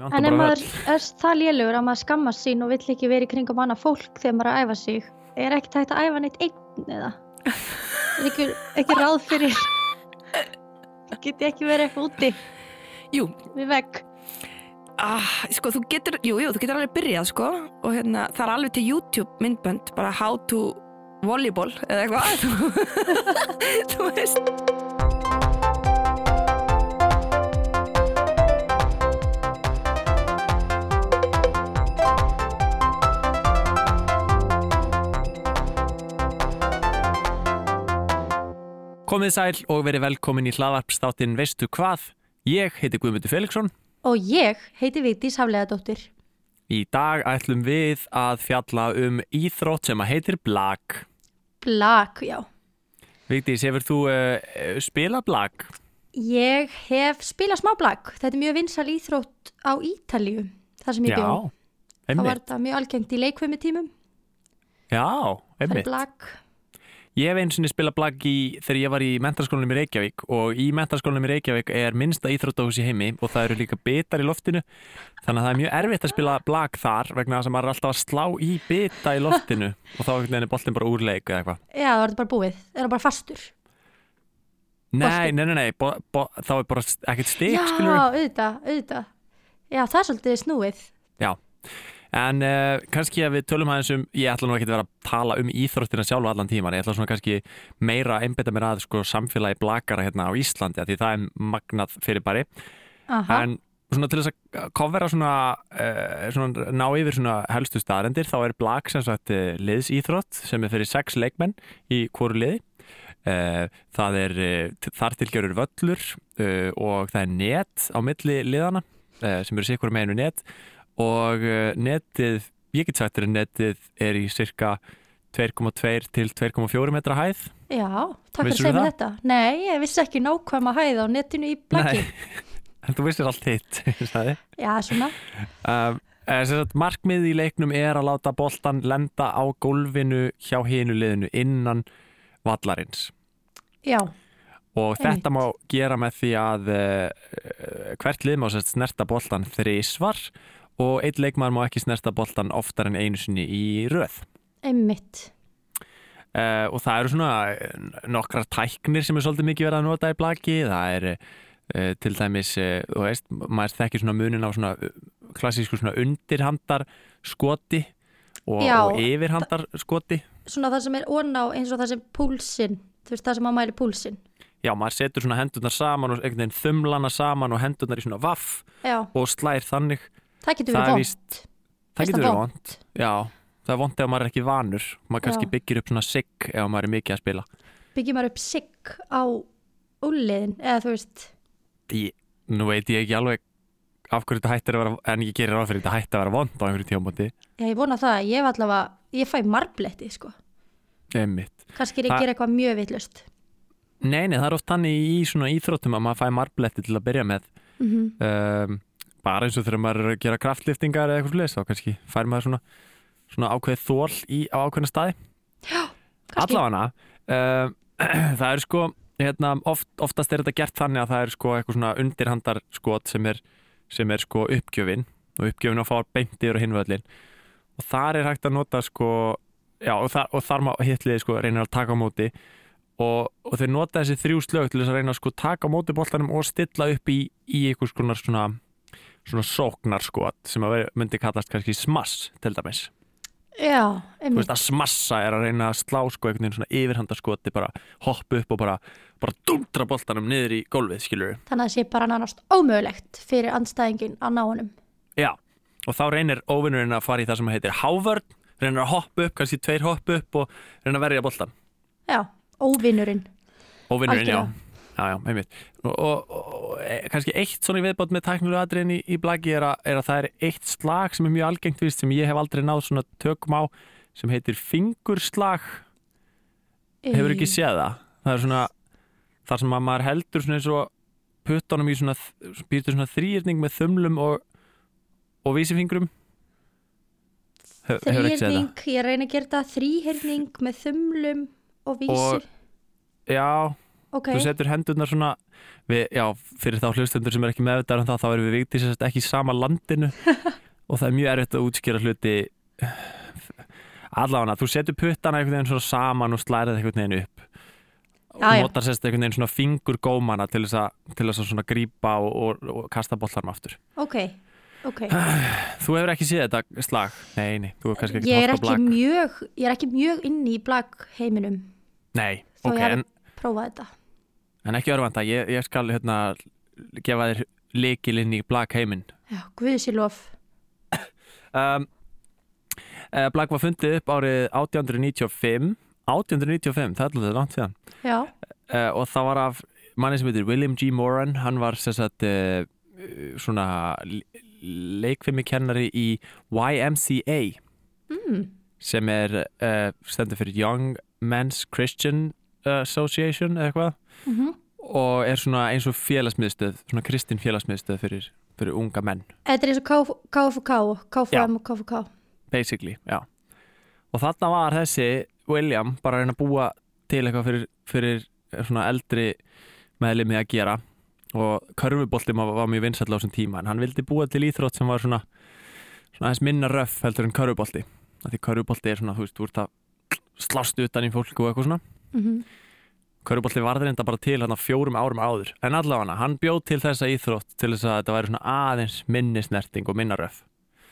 En ef maður er það lélugur að maður skammast sín og vill ekki vera í kringum annað fólk þegar maður er að æfa sig, er ekki tægt að æfa neitt einn eða? Er ekki, ekki ráð fyrir, geti ekki verið eitthvað úti Jú, við vegg? ah, sko, þú getur, jú, jú, þú getur alveg byrjað, sko, og hérna, það er alveg til YouTube myndbönd, bara how to volleyball, eða eitthvað, þú, þú veist. Komið sæl og verið velkomin í hlaðvarpstáttin Veistu hvað? Ég heiti Guðmundur Felixson. Og ég heiti Vigdís Hafleðadóttir. Í dag ætlum við að fjalla um íþrótt sem að heitir blag. Blag, já. Vigdís, hefur þú uh, spilað blag? Ég hef spilað smá blag. Þetta er mjög vinsal íþrótt á Ítalíu, þar sem ég bjó. Það var einmitt. þetta mjög algengt í leikvömi tímum. Já, Það er einmitt. blag. Ég hef einu sinni spilað blag í, þegar ég var í mentarskólanum í Reykjavík og í mentarskólanum í Reykjavík er minnsta íþróttahús í heimi og það eru líka bitar í loftinu þannig að það er mjög erfitt að spila blag þar vegna þess að maður er alltaf að slá í bita í loftinu og þá er boltin bara úr leik eða eitthvað. Já, það þetta bara búið. Það er bara fastur. Nei, nei, nei, nei, bo, bo, þá er bara ekkert stig, Já, skilur auðvitað, auðvitað. Já, það er svolítið snúið. Já, en uh, kannski að við tölum aðeins um, ég ætla nú ekki að vera að tala um íþróttina sjálfa allan tíman, ég ætla svona kannski meira að einbytta mér að sko samfélagi blakara hérna á Íslandi, því það er magnað fyrir bari, Aha. en svona til þess að kofvera svona, uh, svona ná yfir svona helstu staðrendir, þá er blak sem sagt uh, liðsíþrótt sem er fyrir sex leikmenn í hvoru liði. Uh, það er uh, þar tilgjörur völlur og það er net á milli liðana sem eru sikkur meginu net og uh, netið, ég get sagt þér að netið er í cirka 2,2 til 2,4 metra hæð Já, takk fyrir að segja þetta. Nei, ég vissi ekki nákvæma hæð á netinu í blaki. en þú vissir allt hitt. Já, svona. um, sagt, markmið í leiknum er að láta boltan lenda á gólfinu hjá hinu liðinu innan vallarins Já, og Einmitt. þetta má gera með því að uh, hvert lið má snerta boltan þrísvar og einn leikmaður má ekki snerta boltan oftar en einu sinni í röð. Einmitt. uh, og það eru svona eh, nokkrar tæknir sem er svolítið mikið verið að nota í blaki. Það er uh, til dæmis uh, þú veist, maður þekkir svona munin á svona klassísku svona undirhandar skoti og, og yfirhandar skoti. Svona það sem er onna á eins og það sem púlsinn, þú veist það sem að mæli púlsinn. já, maður setur svona hendurnar saman og einhvern veginn þumlana saman og hendurnar í svona vaff Já, og slær þannig það getur verið er vond. víst- það getur verið vond já, það er vond ef maður er ekki vanur. Maður kannski Já. byggir upp svona sigg ef maður er mikið að spila. Byggjum maður upp sigg á úliðin, eða þú veist, ég, nú veit ég ekki alveg af hverju þetta hættir að vera en ég gerir ráð fyrir þetta hætti að vera vond á einhverju tjómati já ég vona það, ég hef allavega, ég fæ marbletti sko. einmitt. Kannski er ég að gera eitthvað mjög villust. nei, nei, það er oft þannig í svona íþróttum að maður fæ marbletti til að byrja með. Mm um, bara eins og þegar maður er að gera kraftliftingar eða eitthvað slis þá kannski fær maður svona, svona ákveðið þól í, á ákveðna staði. Kannski. Allavega um, það er sko hérna, oft, oftast er þetta gert þannig að það er sko eitthvað svona undirhandar skot sem er, sem er sko uppgjöfin og uppgjöfin að fá beint yfir á hinvöllin og þar er hægt að nota sko já og, þar, og þar má hitliði sko reynir að taka á móti. Og, og þeir nota þessi þrjú slög til þess að reyna að sko taka á móti boltanum og stilla upp í, í einhvers konar svona svona sóknarskot sem að myndi kallast kannski smass til dæmis Já, þú einmitt. veist að smassa er að reyna að slá sko einhvern veginn svona yfirhandarskoti bara hoppa upp og bara, bara dundra boltanum niður í gólfið skilur Þannig að það sé bara nánast ómögulegt fyrir andstæðingin að ná honum. já og þá reynir óvinnurinn að fara í það sem heitir hávörn reynir að hoppa upp, kannski tveir hoppa upp og reynir að verja boltan Já, óvinnurinn. óvinnurinn já Algjörlega. Já já, einmitt. Og, og, og e, kannski eitt svona viðbátt með tæknilegu atriðin í, í blagi er, er að það er eitt slag sem er mjög algengt vist sem ég hef aldrei náð svona tökum á sem heitir fingurslag. Hefur ekki séð það? Það er svona þar sem að maður heldur svona eins og puttunum í svona býr til svona þrýrning með þumlum og, og vísifingrum. Hef, það? Þrýhyrning, ég reyna að gera þetta þrýhyrning með þumlum og vísir. já, ok, þú setur hendurnar svona við, já, fyrir þá hlustendur sem er ekki meðvitað um það, þá erum við viktir sérst ekki í sama landinu og það er mjög erfitt að útskýra hluti allavega, þú setur puttana einhvern veginn svona saman og slærið einhvern veginn upp og já. notar sérst einhvern veginn svona fingur gómana til þess að, til þess að svona grípa og, og, og kasta bollarm aftur ok, ok. Þú hefur ekki séð þetta slag? Nei, nei, þú hefur kannski ekki horft á Black. mjög, ég er ekki mjög inni í blag heiminum, Nei, ok, en, prófa þetta. En ekki örvanda ég, ég skal hérna gefa þér likil inn í Black heiminn Já, guðsilof. um, uh, Black var fundið upp árið 1895 1895, það er alveg langt síðan Já, uh, og það var af manni sem heitir William G. Moran hann var sem sagt uh, svona leikfimi kennari í YMCA mm. sem er stendur fyrir Young Men's Christian Association eða eitthvað. Mm og er svona eins og félagsmiðstöð svona kristin félagsmiðstöð fyrir, fyrir unga menn. Þetta er eins og KF- KFK, KFM og KFK. basically, já. Og þarna var þessi William bara að reyna að búa til eitthvað fyrir, fyrir svona eldri meðlimi að gera. Og körfubolti var, mjög vinsall á þessum tíma en hann vildi búa til íþrótt sem var svona svona aðeins minna röff heldur en körfubolti. Því körfubolti er svona, þú veist, þú ert að slást utan í fólk og eitthvað svona Mm Körubolti varði reynda bara til hérna fjórum árum áður en allavega hann bjóð til þessa íþrótt til þess að þetta væri svona aðeins minni snerting og minna röf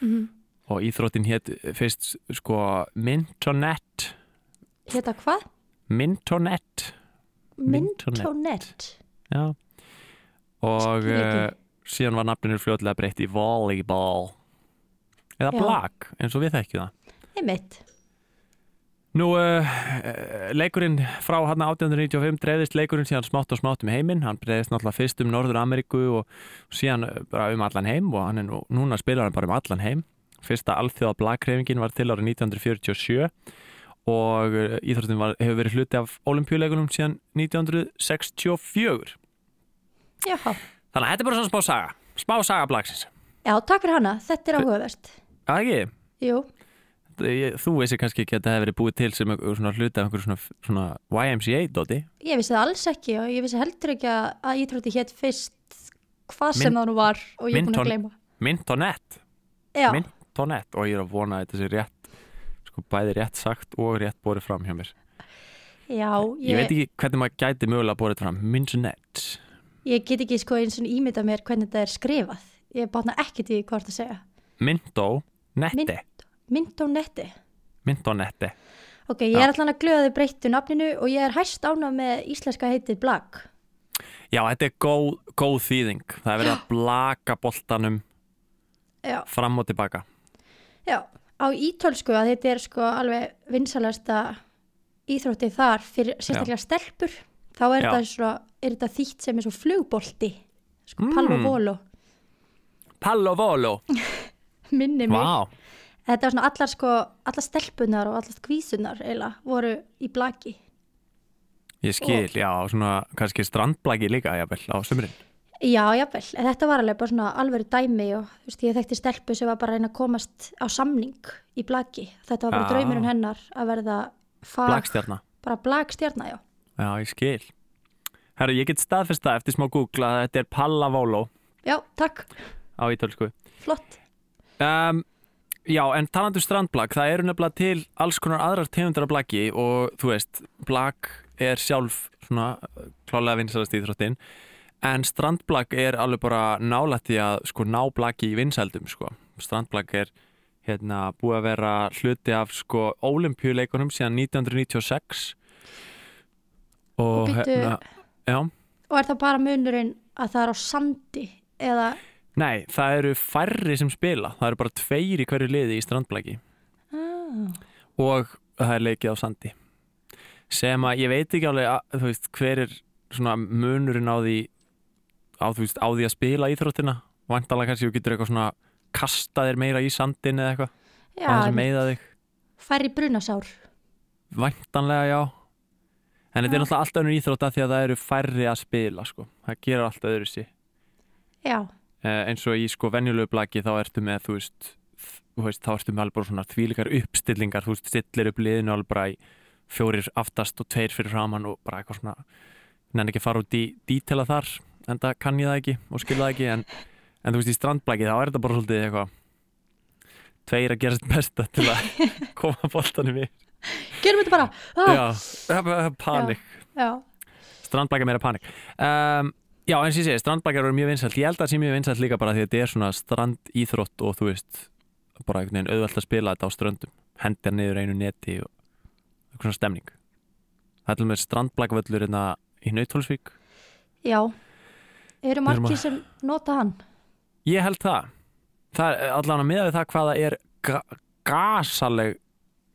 -hmm. og íþróttin hétt fyrst sko Mintonette Hérna hvað? Mintonette. Mintonette. já og uh, síðan var nafninu fljótlega breytt í volleyball eða Já. blag eins og við þekkjum það Einmitt. Nú, uh, leikurinn frá hann 1895 dreifðist leikurinn síðan smátt og smátt um heiminn, hann dreifðist náttúrulega fyrst um Norður Ameríku og síðan eh, bara um allan heim og hann er nú, núna spilar hann bara um allan heim. Fyrsta alþjóða blagkrefingin var til árið 1947 og íþróttin var, hefur verið hluti af olimpíuleikunum síðan 1964. Já. Þannig að þetta er bara svona smá saga, smá saga blagsins. Já, takk fyrir hana. Þetta er áhugavert. Það ekki? Jú. Ég- Þú veist kannski ekki að þetta hefur verið búið til sem svona hluti af einhverju svona, svona YMCA-dóti. Ég vissi það alls ekki og ég vissi heldur ekki að, að íþrótti hétt fyrst hvað sem það nú var og ég er búin að gleyma. Mintonette. Já, Mintonette og ég er að vona að þetta sé rétt sko bæði rétt sagt og rétt borið fram hjá mér já, ég, veit ekki hvernig maður gæti mögulega borið fram Mintonette ég get ekki sko eins og ímynda mér hvernig þetta er skrifað. Ég bátna ekkert í hvort að segja. Minto Nette Mintonetti. Mintonette Ok, ég Já. er allan að glöða þið breyttu nafninu og ég er hæst ánað með íslenska heitið blag. já þetta er góð, góð þýðing það er verið að blaka boltanum Já, fram og tilbaka já. Á ítölsku að þetta er sko alveg vinsalasta íþróttið þar fyrir sérstaklega stelpur. Þá er Já. þetta, er þetta þýtt sem er svo flugbolti. Sko Mm. pall og volo. Pallo Volo Minni mig. Vá, Þetta var svona allar sko, allar stelpunar og allar kvísunar eiginlega voru í blaki. ég skil, já, svona kannski strandblaki líka, jável, á sömurinn Já, jável, þetta var alveg bara svona alveg dæmi og þú veist, ég þekkti stelpu sem var bara að reyna að komast á samning í blaki. Þetta var bara Já. draumurinn hennar að verða fag, Blakstjarna, bara blagstjarna, já. já, ég skil Herru, ég get staðfest það eftir smá Google að þetta er Pallavolo Já, takk, á ítölsku flott. Um, já, en talandu strandblag, það eru nefnilega til alls konar aðrar tegundar af blagi og þú veist, blag er sjálf svona uh, klálega vinsælast íþróttin en strandblag er alveg bara nálægt því að sko ná blagi í vinsældum sko. Strandblag er hérna búið að vera hluti af sko olimpíuleikunum síðan 1996 og, Og býttu- hérna, já Og er það bara munurinn að það er á sandi eða, Nei, það eru færri sem spila. Það eru bara tveir í hverju liði í strandblagi ah, og það er leikið á sandi. Sem að ég veit ekki alveg veist, hver er munurinn á því á, veist, á því að spila íþróttina? Vantalega kannski þú getur eitthvað svona kasta þér meira í sandin eða eitthvað? Já, á þess að meiða þig? Færri brunasár. vantanlega já. En þetta er Já. náttúrulega allt önnur íþrótt að því að það eru færri að spila sko. það gerir allt öðru sí Já, eins og í sko venjulegu blaki þá ertu með þú veist, þú veist þá ertu með alveg svona þvílikar uppstillingar þú veist, stillir upp liðinu alveg bara í fjórir aftast og tveir fyrir framann og bara eitthvað svona nenni ekki fara út í dítela þar en það kann ég það ekki og skilja það ekki en, en þú veist í strandblæki þá er þetta bara svolítið eitthvað tveir að gerast besta til að koma boltanum í. Gerum þetta bara ah, Já, panik. Strandblæki meira panik. Um, Já, eins og ég segi, strandblækjar eru mjög vinsælt. Ég held að það sé mjög vinsælt líka bara því að þetta er svona strandíþrótt og þú veist bara einhvern veginn auðvelt að spila þetta á ströndum. Hendir niður einu neti og eitthvað svona stemning. Það er til með strandblækvöllur hérna í Nautólsvík já. Eru margir að- sem nota hann? Ég held það. Það er allan að miða við það hvað það er ga gasaleg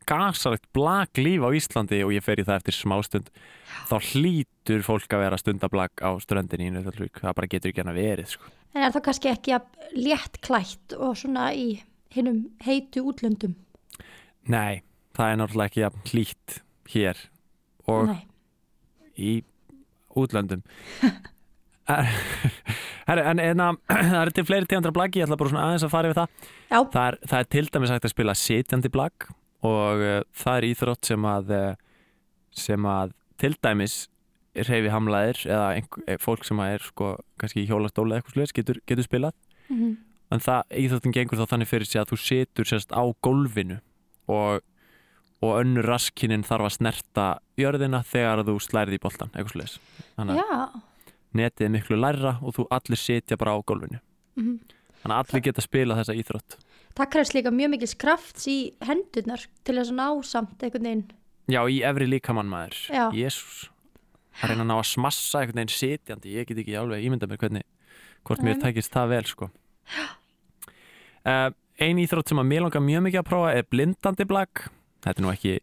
gasalegt blaglíf á Íslandi og ég fer í það eftir smástund þá hlýtur fólk að vera stundablag á ströndinni í Nautólsvík það bara getur ekki hann að verið sko. En er það kannski ekki að létt klætt og svona í hinnum heitu útlöndum? Nei, það er náttúrulega ekki jafn hlýtt hér og Nei. í útlöndum Herri, en, að, það eru til fleiri tegundra blaggi, ég ætla bara svona aðeins að fara yfir það Já. það er, það er til dæmis hægt að spila sitjandi blag og uh, það er íþrótt sem að uh, sem að til dæmis reyfi hamlaðir eða einhver, eh, fólk sem að er sko kannski í hjólastóla eða eitthvað sluðis getur, getur spilað. Mhm. en það, íþróttin gengur þá þannig fyrir sig að þú situr sérst á gólfinu og, og önnur raskinin þarf að snerta jörðina þegar þú slærið í boltan eitthvað sluðis þannig að netið er miklu lærra og þú allir sitja bara á gólfinu. Mhm. þannig að allir geta spila þessa íþrótt Það krefst líka mjög mikils krafts í hendurnar til þess að ná samt einhvern veginn. já, í efri líkamann maður. Jésús að reyna að ná að smassa einhvern veginn sitjandi. Ég get ekki alveg ímynda mér hvernig hvort mér Nei. tækist það vel sko. Uh, ein íþrótt sem að mér langar mjög mikið að prófa er blindandi blag þetta er nú ekki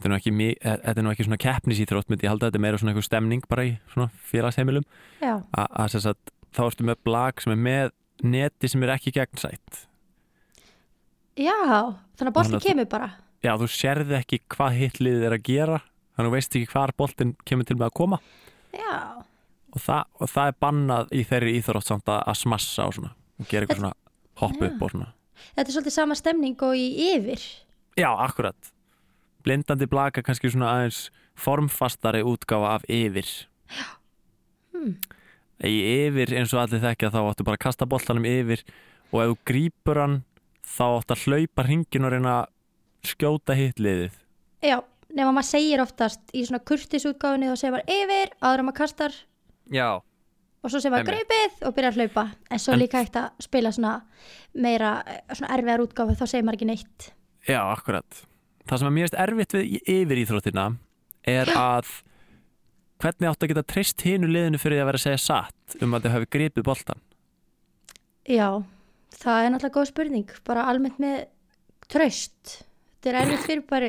þetta er nú ekki, eh, þetta er nú ekki svona keppnisíþrótt myndi ég halda. Þetta er meira svona einhver stemning bara í svona félagsheimilum. Að þá ertu með blag sem er með neti sem er ekki gegnsætt Já, þannig að bolti Þannig að- kemur bara. já, þú sérði ekki hvað hitliðið er að gera þannig að þú veist ekki hvar boltinn kemur til með að koma Já. og það, og það er bannað í þeirri íþrótt samt að, smassa og svona og gera eitthvað svona hopp upp og svona Þetta er svolítið sama stemning og í yfir. já, akkurat blindandi blaka kannski svona aðeins formfastari útgáfa af yfir Hmm. í yfir eins og allir þekkja þá áttu bara að kasta boltanum yfir og ef þú grípur hann þá áttu að hlaupa hringin og reyna að skjóta hitliðið Já, nema maður segir oftast í svona kurtisútgáfinni þá segir maður yfir, áður maður kastar já, og svo segir maður greipið og byrjar að hlaupa. En svo En- líka hægt að spila svona meira, eh, svona erfiðar útgáfi, þá segir maður ekki neitt. Já, akkurat. Það sem er mjög erfitt við yfir íþróttina er að hvernig áttu að geta treyst hinu liðinu fyrir að vera að segja satt um að þau hafi gripið boltan. Já, það er náttúrulega góð spurning, bara almennt með tröst. Þetta er erfitt fyrir bara,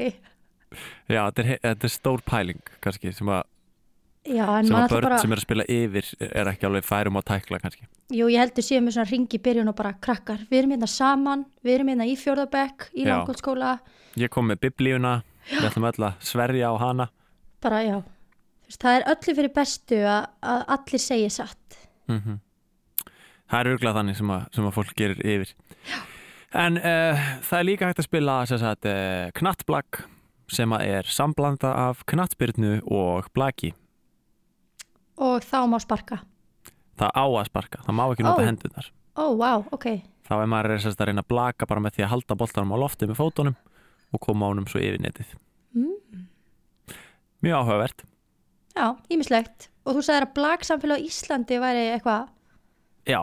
Já, þetta er, þetta er stór pæling kannski sem að, já, sem að börn bara, sem er að spila yfir er ekki alveg færum á tækla kannski. jú, ég heldur síðan með svona ringi byrjun og bara krakkar, við erum hérna saman, við erum hérna í fjórðabekk, í langkvöldskóla, Ég kom með biblíuna, við ætlum öll að sverja á hana. bara já. Það er öllu fyrir bestu að, að allir segja satt. Mm Það er auðvitað þannig sem að, sem að fólk gerir yfir. En uh, það er líka hægt að spila sagt, uh, knattblag sem er samblanda af knattbyrnu og blaki. Og þá má sparka. Það á að sparka, það má ekki nota Ó. hendurnar. Ó, vá, ok. þá er maður er sérst að reyna að blaka bara með því að halda boltanum á lofti með fótunum og koma ánum svo yfir netið Mm. mjög áhugavert Já, ímislegt. Og þú sagðir að blagsamfélag á Íslandi væri eitthvað já,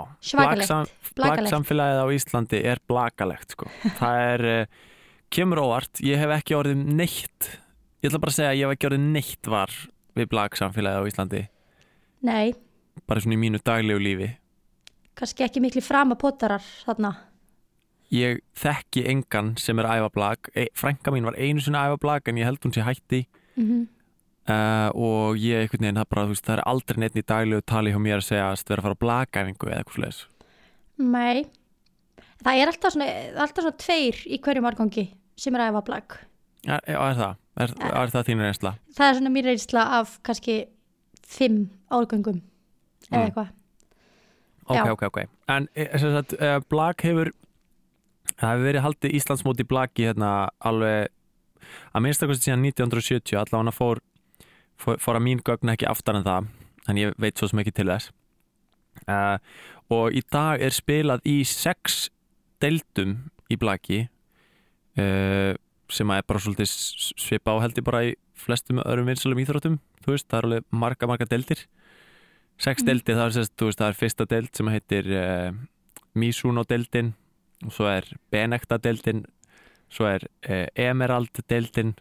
blagsamfélagið á Íslandi er blakalegt sko. það er uh, kemur óvart, ég hef ekki orðið neitt ég ætla bara að segja að ég hef ekki orðið neitt var við blagsamfélagið á Íslandi. Nei, bara svona í mínu daglegu lífi. Kannski ekki miklu framapotarar þarna. ég þekki engan sem er að æfa blag e, frænka mín var einu sinni að æfa blag en ég held hún sé hætti. Mm Uh, og ég einhvern veginn það, bara, þú veist, það er aldrei neitt í daglegu tali hjá mér að segja að vera að fara á blagæfingu eða eitthvað slags Nei. Það er alltaf svona, alltaf svona tveir í hverjum árgangi sem er að æfa blag. er, er það? Er, er það þín reynsla? Það er svona mín reynsla af kannski fimm árgangum eða Mm. eitthvað. Ok, Já. ok, ok En eh, sem sagt, uh, blag hefur það hefur verið haldið Íslandsmóti blagi hérna alveg að minnstakosti síðan 1970 allavega fór, fór, fór að mín gögn ekki aftar en það en ég veit svo sem ekki til þess uh, og í dag er spilað í sex deildum í blaki uh, sem að er bara svolítið svipa á held ég bara í flestum öðrum vinsalum íþróttum þú veist, það er alveg marga, marga deildir sex Mhm. deildir, það er, sérst, þú veist, það er fyrsta deild sem heitir uh, Mizuno deildin og svo er Benekta deildin svo er Emerald deildin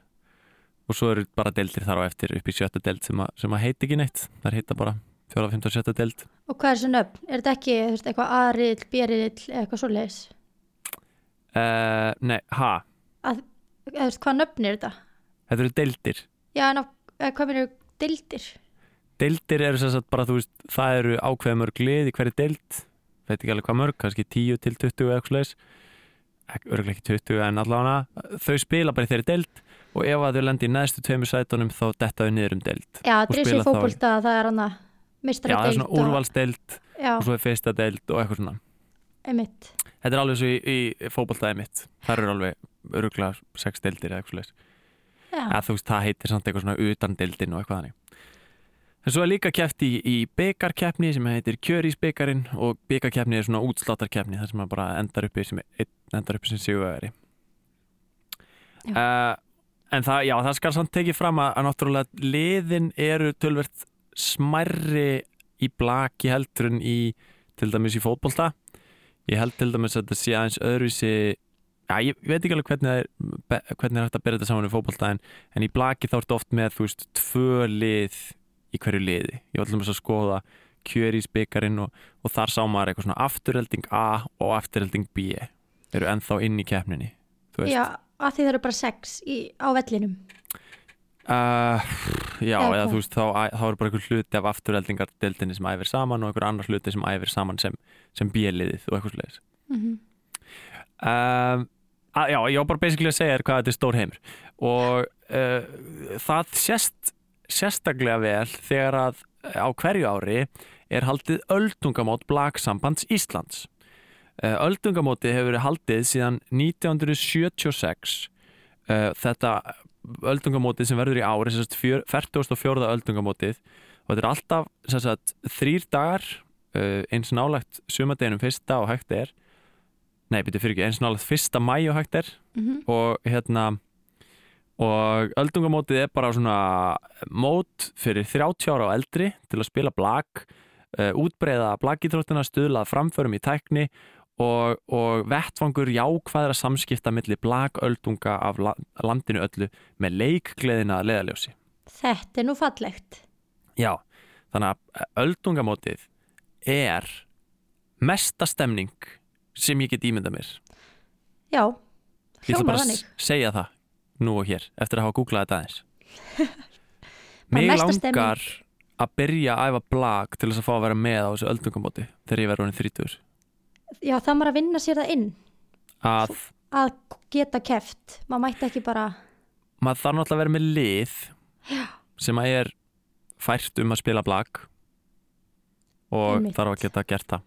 og svo eru bara deildir þar á eftir upp í sjötta deild sem, að- sem að heiti ekki neitt það heita bara 4, 5 og sjötta deild Og hvað er þessi nöfn? Er þetta ekki veist, eitthvað B-rill eða eitthvað svo leiðis? uh, Nei, ha, Hvað nöfn er þetta? þetta eru deildir Já, en á, eða hvað eru deildir? Deildir eru sem sagt bara, þú veist, það eru ákveð mörg lið í hverju deild veit ekki alveg hvað mörg, kannski 10 til 20 eða eitthvað leis örgulega ekki 20 en allavega þau spila bara í þeirri deild og ef að þau lendi í neðstu tveimur sætunum þá dettaðu niður um deild. Já, Og og fótbolta að það er hana Já, mistara það er svona úrvalsdeild Já, og svo er fyrsta deild og eitthvað svona. Einmitt. Þetta er alveg svo í, í fótboltaði mitt Það eru alveg öruglega sex deildir eða eitthvað Já, eða þú veist, það heitir samt eitthvað svona utan deildin og eitthvað þannig. En svo er líka keft í, í byggarkeppni sem heitir kjörísbyggarinn og byggarkeppni er svona útsláttarkeppni þar sem maður bara endar uppi sem, endar uppi sem sigurvegari. Já. uh, en það, já, það skal samt tekið fram að, að náttúrulega liðin eru tölvert smærri í blaki heldur en í til dæmis í fótbolta ég held til dæmis að þetta sé aðeins öðruvísi Já, ég veit ekki alveg hvernig það er, hvernig er hægt að byrja þetta saman í fótbolta en, en í blaki þá ertu oft með, þú veist, tvö lið í hverju liði. Ég var alltaf að skoða kjörís-byggarinn og, og þar sá maður eitthvað svona afturhelding A og afturhelding B eru ennþá inn í keppninni, þú veist. já að það eru bara sex í, á vellinum. Uh, já, eða ok. þú veist, þá, þá er bara einhver hluti af afturheldingardeildinni sem æfir saman og einhver annar hluti sem æfir saman sem, sem B-liðið og eitthvað slegis. Mm um, að, Já, ég var bara basically að segja þér hvað þetta er stór heimur og uh, það sést sérstaklega vel þegar að uh, á hverju ári er haldið öldungamót Blagsambands Íslands uh, Öldungamóti hefur verið haldið síðan 1976 uh, þetta öldungamótið sem verður í ári sem sagt fjör- 44. öldungamótið og þetta er alltaf sagt, þrýr dagar uh, eins nálagt sumadeginum fyrsta og hægt er nei, byrju fyrir ekki, eins nálagt fyrsta mæ og hægt er -hmm. og hérna og öldungamótið er bara svona mót fyrir 30 ára og eldri til að spila blag útbreiða blagítróttina, stuðlað framförum í tækni og, og vettfangur jákvæðra samskipta milli blagöldunga af la landinu öllu með leikgleðina að leiðaljósi. Þetta er nú fallegt. Já, þannig að öldungamótið er mesta stemning sem ég get ímynda mér. Já, Ég ætla hljómar bara segja það nú og hér eftir að hafa googlað þetta aðeins stemming. langar að byrja að æfa blag til þess að fá að vera með á þessu öldungamóti þegar ég verður honum 30 Já, það maður að vinna sér það inn. Að að geta keft. Maður mætti ekki bara, maður þarf náttúrulega að vera með lið sem að er fært um að spila blag og Einmitt. þarf að geta gert það.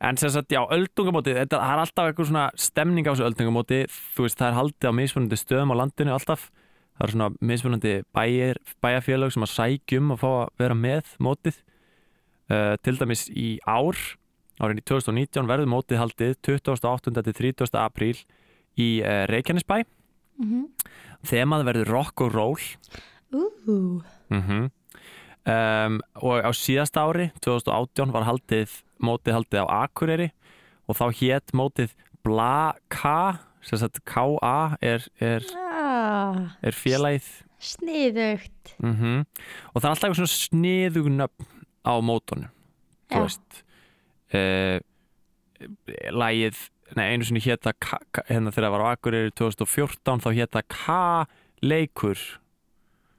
En sem sagt, já, öldungamóti þetta það er alltaf eitthvað svona stemning á þessu öldungamóti þú veist, það er haldið á mismunandi stöðum á landinu alltaf, það er svona mismunandi bæjar, bæjarfélög sem að sækjum að fá að vera með mótið uh, til dæmis í ár árinni 2019 verður mótið haldið 28. til 30. apríl í uh, Reykjanesbæ mm þemað verður rock og roll ú, mm um, og á síðasta ári 2018 var haldið mótið haldið á Akureyri og þá hétt mótið Bla-K sem sagt K-A er, er, ah, er félagið sniðugt. mm og það er alltaf eitthvað svona sniðug nöfn á mótunum þú Já. veist uh, lagið nei, einu sinni hétt það K- K- hérna þegar það var á Akureyri 2014 þá hétt það K-leikur.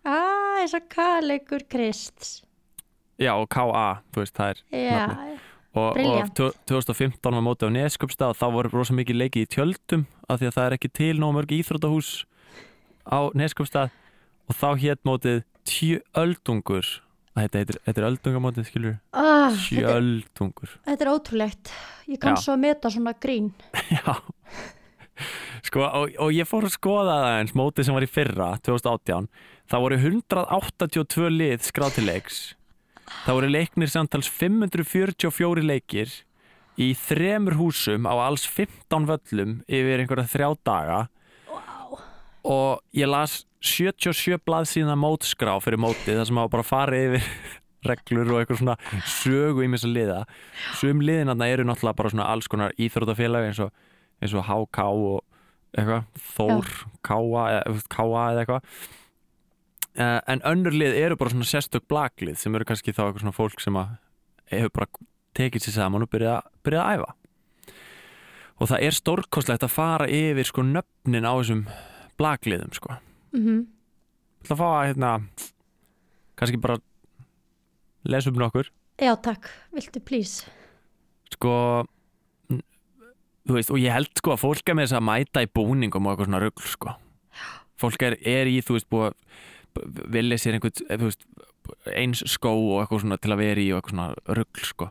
Ah, eins og kalegur Krists. já og K-A, þú veist það er Já, og, og tv- 2015 var mótið á Neskupstað og þá voru rosa mikið leikið í tjöldum af því að það er ekki til nóg mörg íþróttahús á Neskupstað og þá hétt mótið Tjöldungur þetta heitir, þetta er öldungamótið skilur ah, þetta, Tjöldungur þetta er ótrúlegt. Ég kann Já. svo að meta svona grín. Já Sko, og, og ég fór að skoða það eins mótið sem var í fyrra, 2018 það voru 182 lið skráð til leiks Það voru leiknir samtals 544 leikir í þremur húsum á alls 15 völlum yfir einhverja þrjá daga. Og ég las 77 blaðsíðna mótskrá fyrir mótið þar sem hafa bara farið yfir reglur og eitthvað svona sögu í mér sem liða. Sum liðinarna eru náttúrulega bara svona alls konar íþrótafélag eins og, eins og HK og eitthvað Þór, Káa eða, eitthvað. Uh, en önnur lið eru bara svona sérstök blaklið sem eru kannski þá eitthvað svona fólk sem hefur bara tekið sér saman og byrjað, byrjað að æfa. Og það er stórkostlegt að fara yfir sko nöfnin á þessum blakliðum sko. Mm Ég ætla að fá að hérna kannski bara lesa um nokkur. Já, takk. Viltu please? sko þú veist, og ég held sko að fólk er með þess að mæta í búningum og eitthvað svona rugl sko. Fólk er, er í, þú veist, búið að vilja sér einhvern, veist eins skó og eitthvað svona til að vera í og eitthvað svona rugl sko.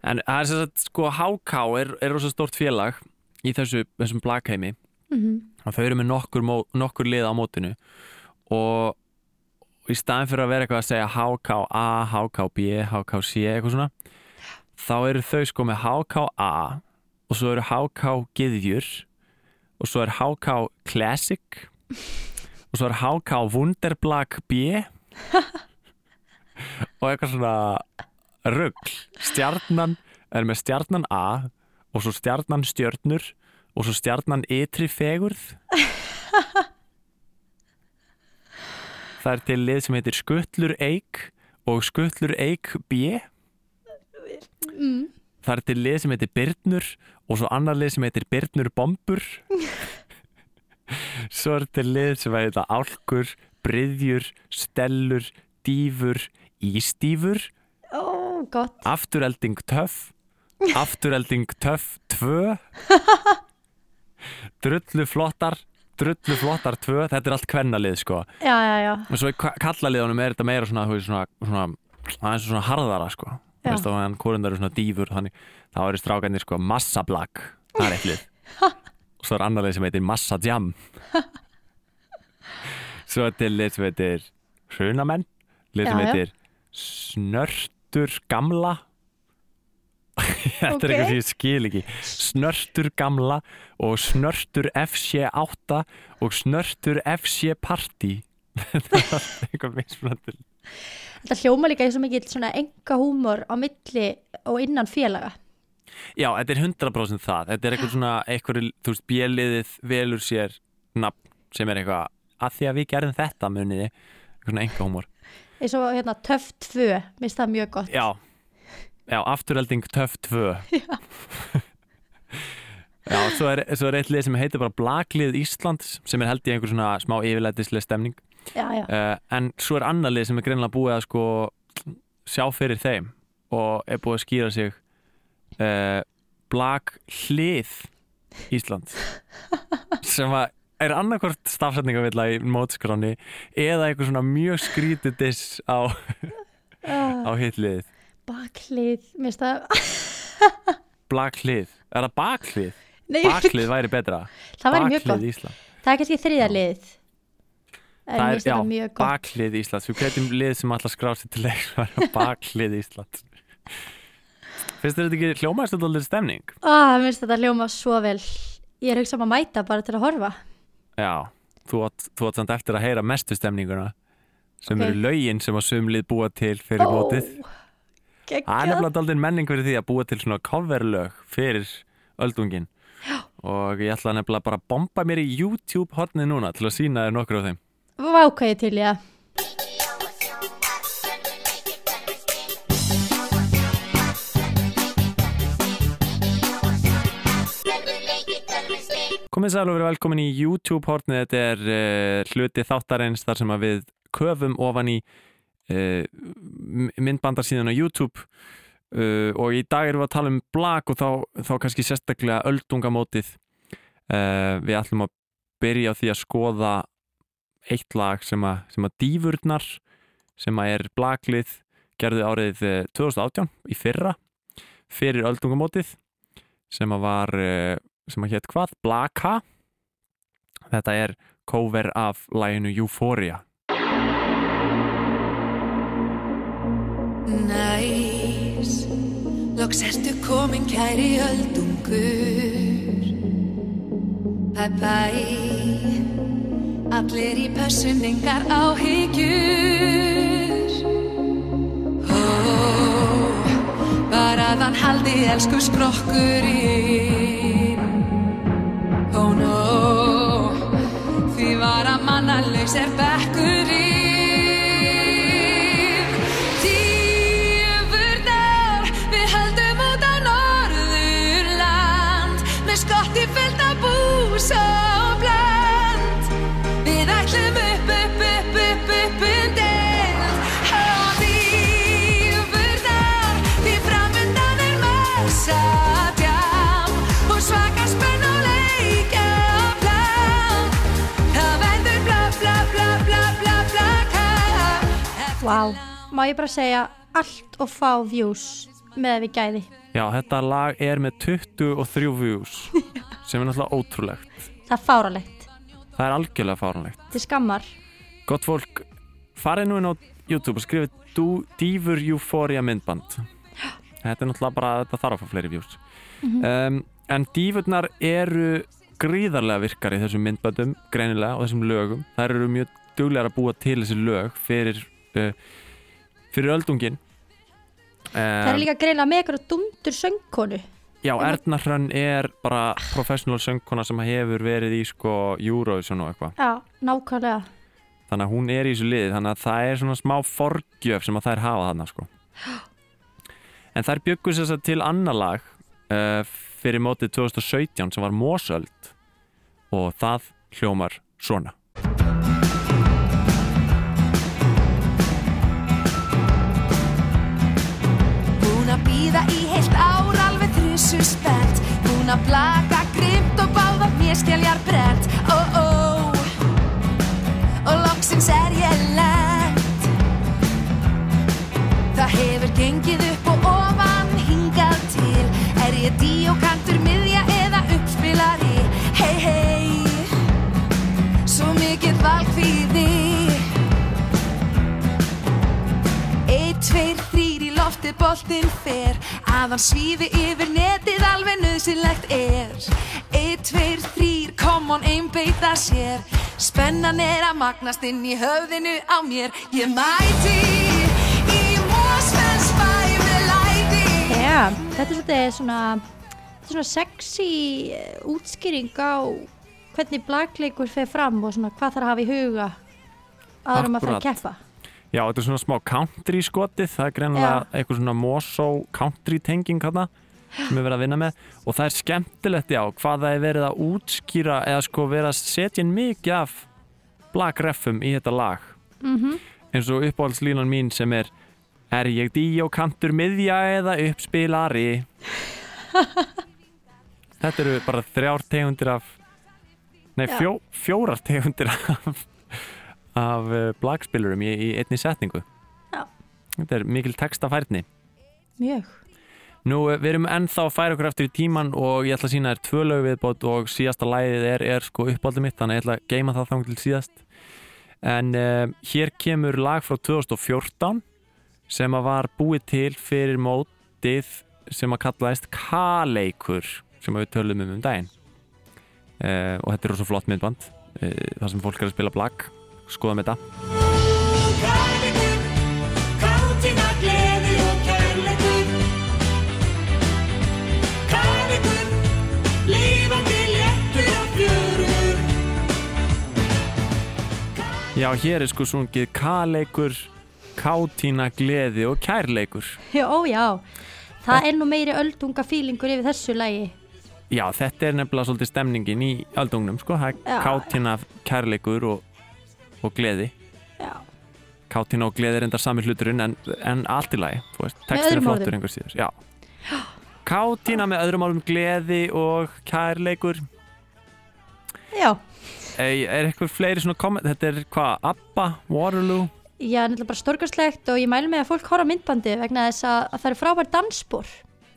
En það er sem sagt, sko, HK er, er rosa stórt félag í þessu, þessum blakheimi Mm og þau eru með nokkur, nokkur lið á mótinu og í staðin fyrir að vera eitthvað að segja HKA, HKB, HKC eitthvað svona þá eru þau sko með HKA og svo eru HK Gyðjur og svo er HK Classic og svo er HK Wunderblag B og eitthvað svona rugl. Stjarnan er með stjarnan A og svo stjarnan stjörnur og svo stjarnan ytri fegurð. Það er til lið sem heitir Skuttlur Eik og Skuttlur Eik B. Mm. það er til lið sem heitir Byrnur og svo annar lið sem heitir Byrnur Bombur. Svo er til lið sem heitir Álkur, Bryðjur, Stellur, Dýfur, Ísdýfur. Ó, gott. Afturelding töff Afturelding töff 2 Drullu flottar Drullu flottar 2 Þetta er allt kvennalið sko. Já, já, já. og svo í ka- kallaliðunum er þetta meira svona þú veist, svona, svona, aðeins svona harðara sko. Þú veist, og hann korundar svona dýfur þannig, þá eru strákarnir sko massablag það er eitt lið. Og svo er annar lið sem heitir massajam svo er til lið sem heitir hrunamenn lið sem heitir snörtur gamla þetta Ok. er eitthvað sem ég skil ekki. Snörtur gamla og snörtur FC8 og snörtur FC Party. Þetta er eitthvað mismunandi. Þetta hljóma líka í svo mikið svona enga húmor á milli og innan félaga. Já, þetta er 100% það. Þetta er eitthvað svona, eitthvað, þú veist, bjöliðið velur sér nafn sem er eitthvað, að því að við gerðum þetta muniði, eitthvað svona enga húmor Eins og hérna töff 2, minnst það mjög gott. Já, já, afturhelding töff 2 Já, svo er, svo er eitt lið sem heitir bara Blaklið Íslands sem er held í einhver svona smá yfirlætislega stemning. Já, já. uh, en svo er annar lið sem er greinlega búið að sko sjá fyrir þeim og er búið að skýra sig uh, Blag Hlið Ísland sem að er annarkvort stafsetningavilla í mótskráni eða eitthvað svona mjög skrítið diss á, á hitlið baklið, minnst það... Blag Hlið, er það Baklið? Nei, Baklið væri betra það væri mjög gott. Ísland Það er kannski þriðja lið. En Það er, já, baklið Íslands Við hvetjum lið sem alltaf skrá sér til leik baklið Íslands Finnst þetta ekki hljómaðist þetta alveg stemning? Ah, minnst þetta hljóma svo vel. Ég er hugsa um að mæta bara til að horfa. Já, þú átt, samt eftir að heyra mestu stemninguna sem Ok. eru lögin sem að sumlið búa til fyrir mótið Það er nefnilega aldrei menning fyrir því að búa til svona coverlög fyrir öldungin Já. og ég ætla nefnilega bara að bomba mér í YouTube hotnið núna til að sína þér nokkur á þeim Vá, hvað ég til, já. Komið sæl og verið velkomin í YouTube hortnið, þetta er uh, hluti þáttarins þar sem að við köfum ofan í uh, myndbandarsíðan á YouTube uh, og í dag erum við að tala um blag og þá, þá kannski sérstaklega öldungamótið. Uh, við ætlum að byrja á því að skoða eitt lag sem að, sem að dýfurnar sem að er blaglið gerði árið eh, 2018 í fyrra fyrir öldungamótið sem að var eh, sem að hétt hvað? Blaka þetta er cover af læginu Euphoria loks ertu komin kæri öldungur. Bæ bæ, allir í pössun engar áhyggjur. Ó, bara þann haldi elsku skrokkurinn. Ó nó, því var að mannalaus er bekkurinn Vá, má ég bara segja allt og fá views með við gæði. Já, þetta lag er með 23 views sem er náttúrulega ótrúlegt. Það er fáralegt. Það er algjörlega fáranlegt Til skammar. Gott fólk, farið nú inn á YouTube og skrifið Dýfur Euphoria myndband. Þetta er náttúrulega bara, þetta þarf að fá fleiri views. Um, En dýfurnar eru gríðarlega virkar í þessum myndböndum greinilega og þessum lögum. Það eru mjög duglegar að búa til þessi lög fyrir, fyrir öldungin Það er líka greinlega með eitthvað dundur söngkonu. Já, Erna Hrönn er bara professional söngkona sem hefur verið í sko Eurovision og eitthvað Já, nákvæmlega. þannig að hún er í þessu liði þannig að það er svona smá forgjöf sem að þær hafa þarna sko. en þær byggur sér til annar lag uh, fyrir mótið 2017 sem var Mosöld og það hljómar svona Blaka grimt og báða mér skelljar brent þrýr í lofti boltinn fer. Að hann svífi yfir netið alveg nöðsynlegt er. Eitt, tveir, þrýr, come on, einbeita sér. Spennan er að magnast inn í höfðinu á mér. Ég mæti í Mosfellsbæ með læti. Já, þetta er svolítið svona, þetta er svona sexy eh, útskýring á hvernig blagleikur fer fram og svona hvað þarf að hafa í huga aðrum að fara að keppa. Já, þetta er svona smá country skotið það er greinilega eitthvað svona Mosó country tenging hana sem er verið að vinna með. Og það er skemmtilegt já hvað það er verið að útskýra eða sko verið að setja inn mikið af blagreffum í þetta lag. Mm eins og uppáhaldslínan mín sem er Er ég díókantur miðja eða uppspilari? Þetta eru bara þrjár tegundir af Nei, fjó, fjórar tegundir af af uh, blagspilurum í, í einni setningu. Já. Þetta er mikil textafærni Mjög. Nú, eh, við erum ennþá að færa okkur eftir í tíman og ég ætla að sína þér tvö lög viðbót og síðasta lægið er, er sko uppáldið mitt þannig að ég ætla að geima það þang til síðast. En uh, hér kemur lag frá 2014 sem að var búið til fyrir mótið sem að kallaðist K-leikur sem við tölum um um daginn. Uh, og þetta er rosa flott myndband uh, þar sem fólk er að spila blag skoðum þetta Já, hér er sko sungið K-leikur Kátína gleði og kærleikur Já, ó já. Það er nú meiri öldunga fílingur yfir þessu lagi. Já, þetta er nefnilega svolítið stemningin í aldungnum, sko, það er kátina kærleikur og, og gleði Já. kátina og gleði er enda sami hluturinn en, en allt í lagi, textin er flottur orðum. einhver síður, já kátina með öðrum álum gleði og kærleikur Já. Ei, er eitthvað fleiri svona komment, þetta er hvað, Abba, Waterloo Já, náttúrulega bara stórkastlegt og ég mælu með að fólk horfa myndbandi vegna þess að, að það eru frábær dansspor.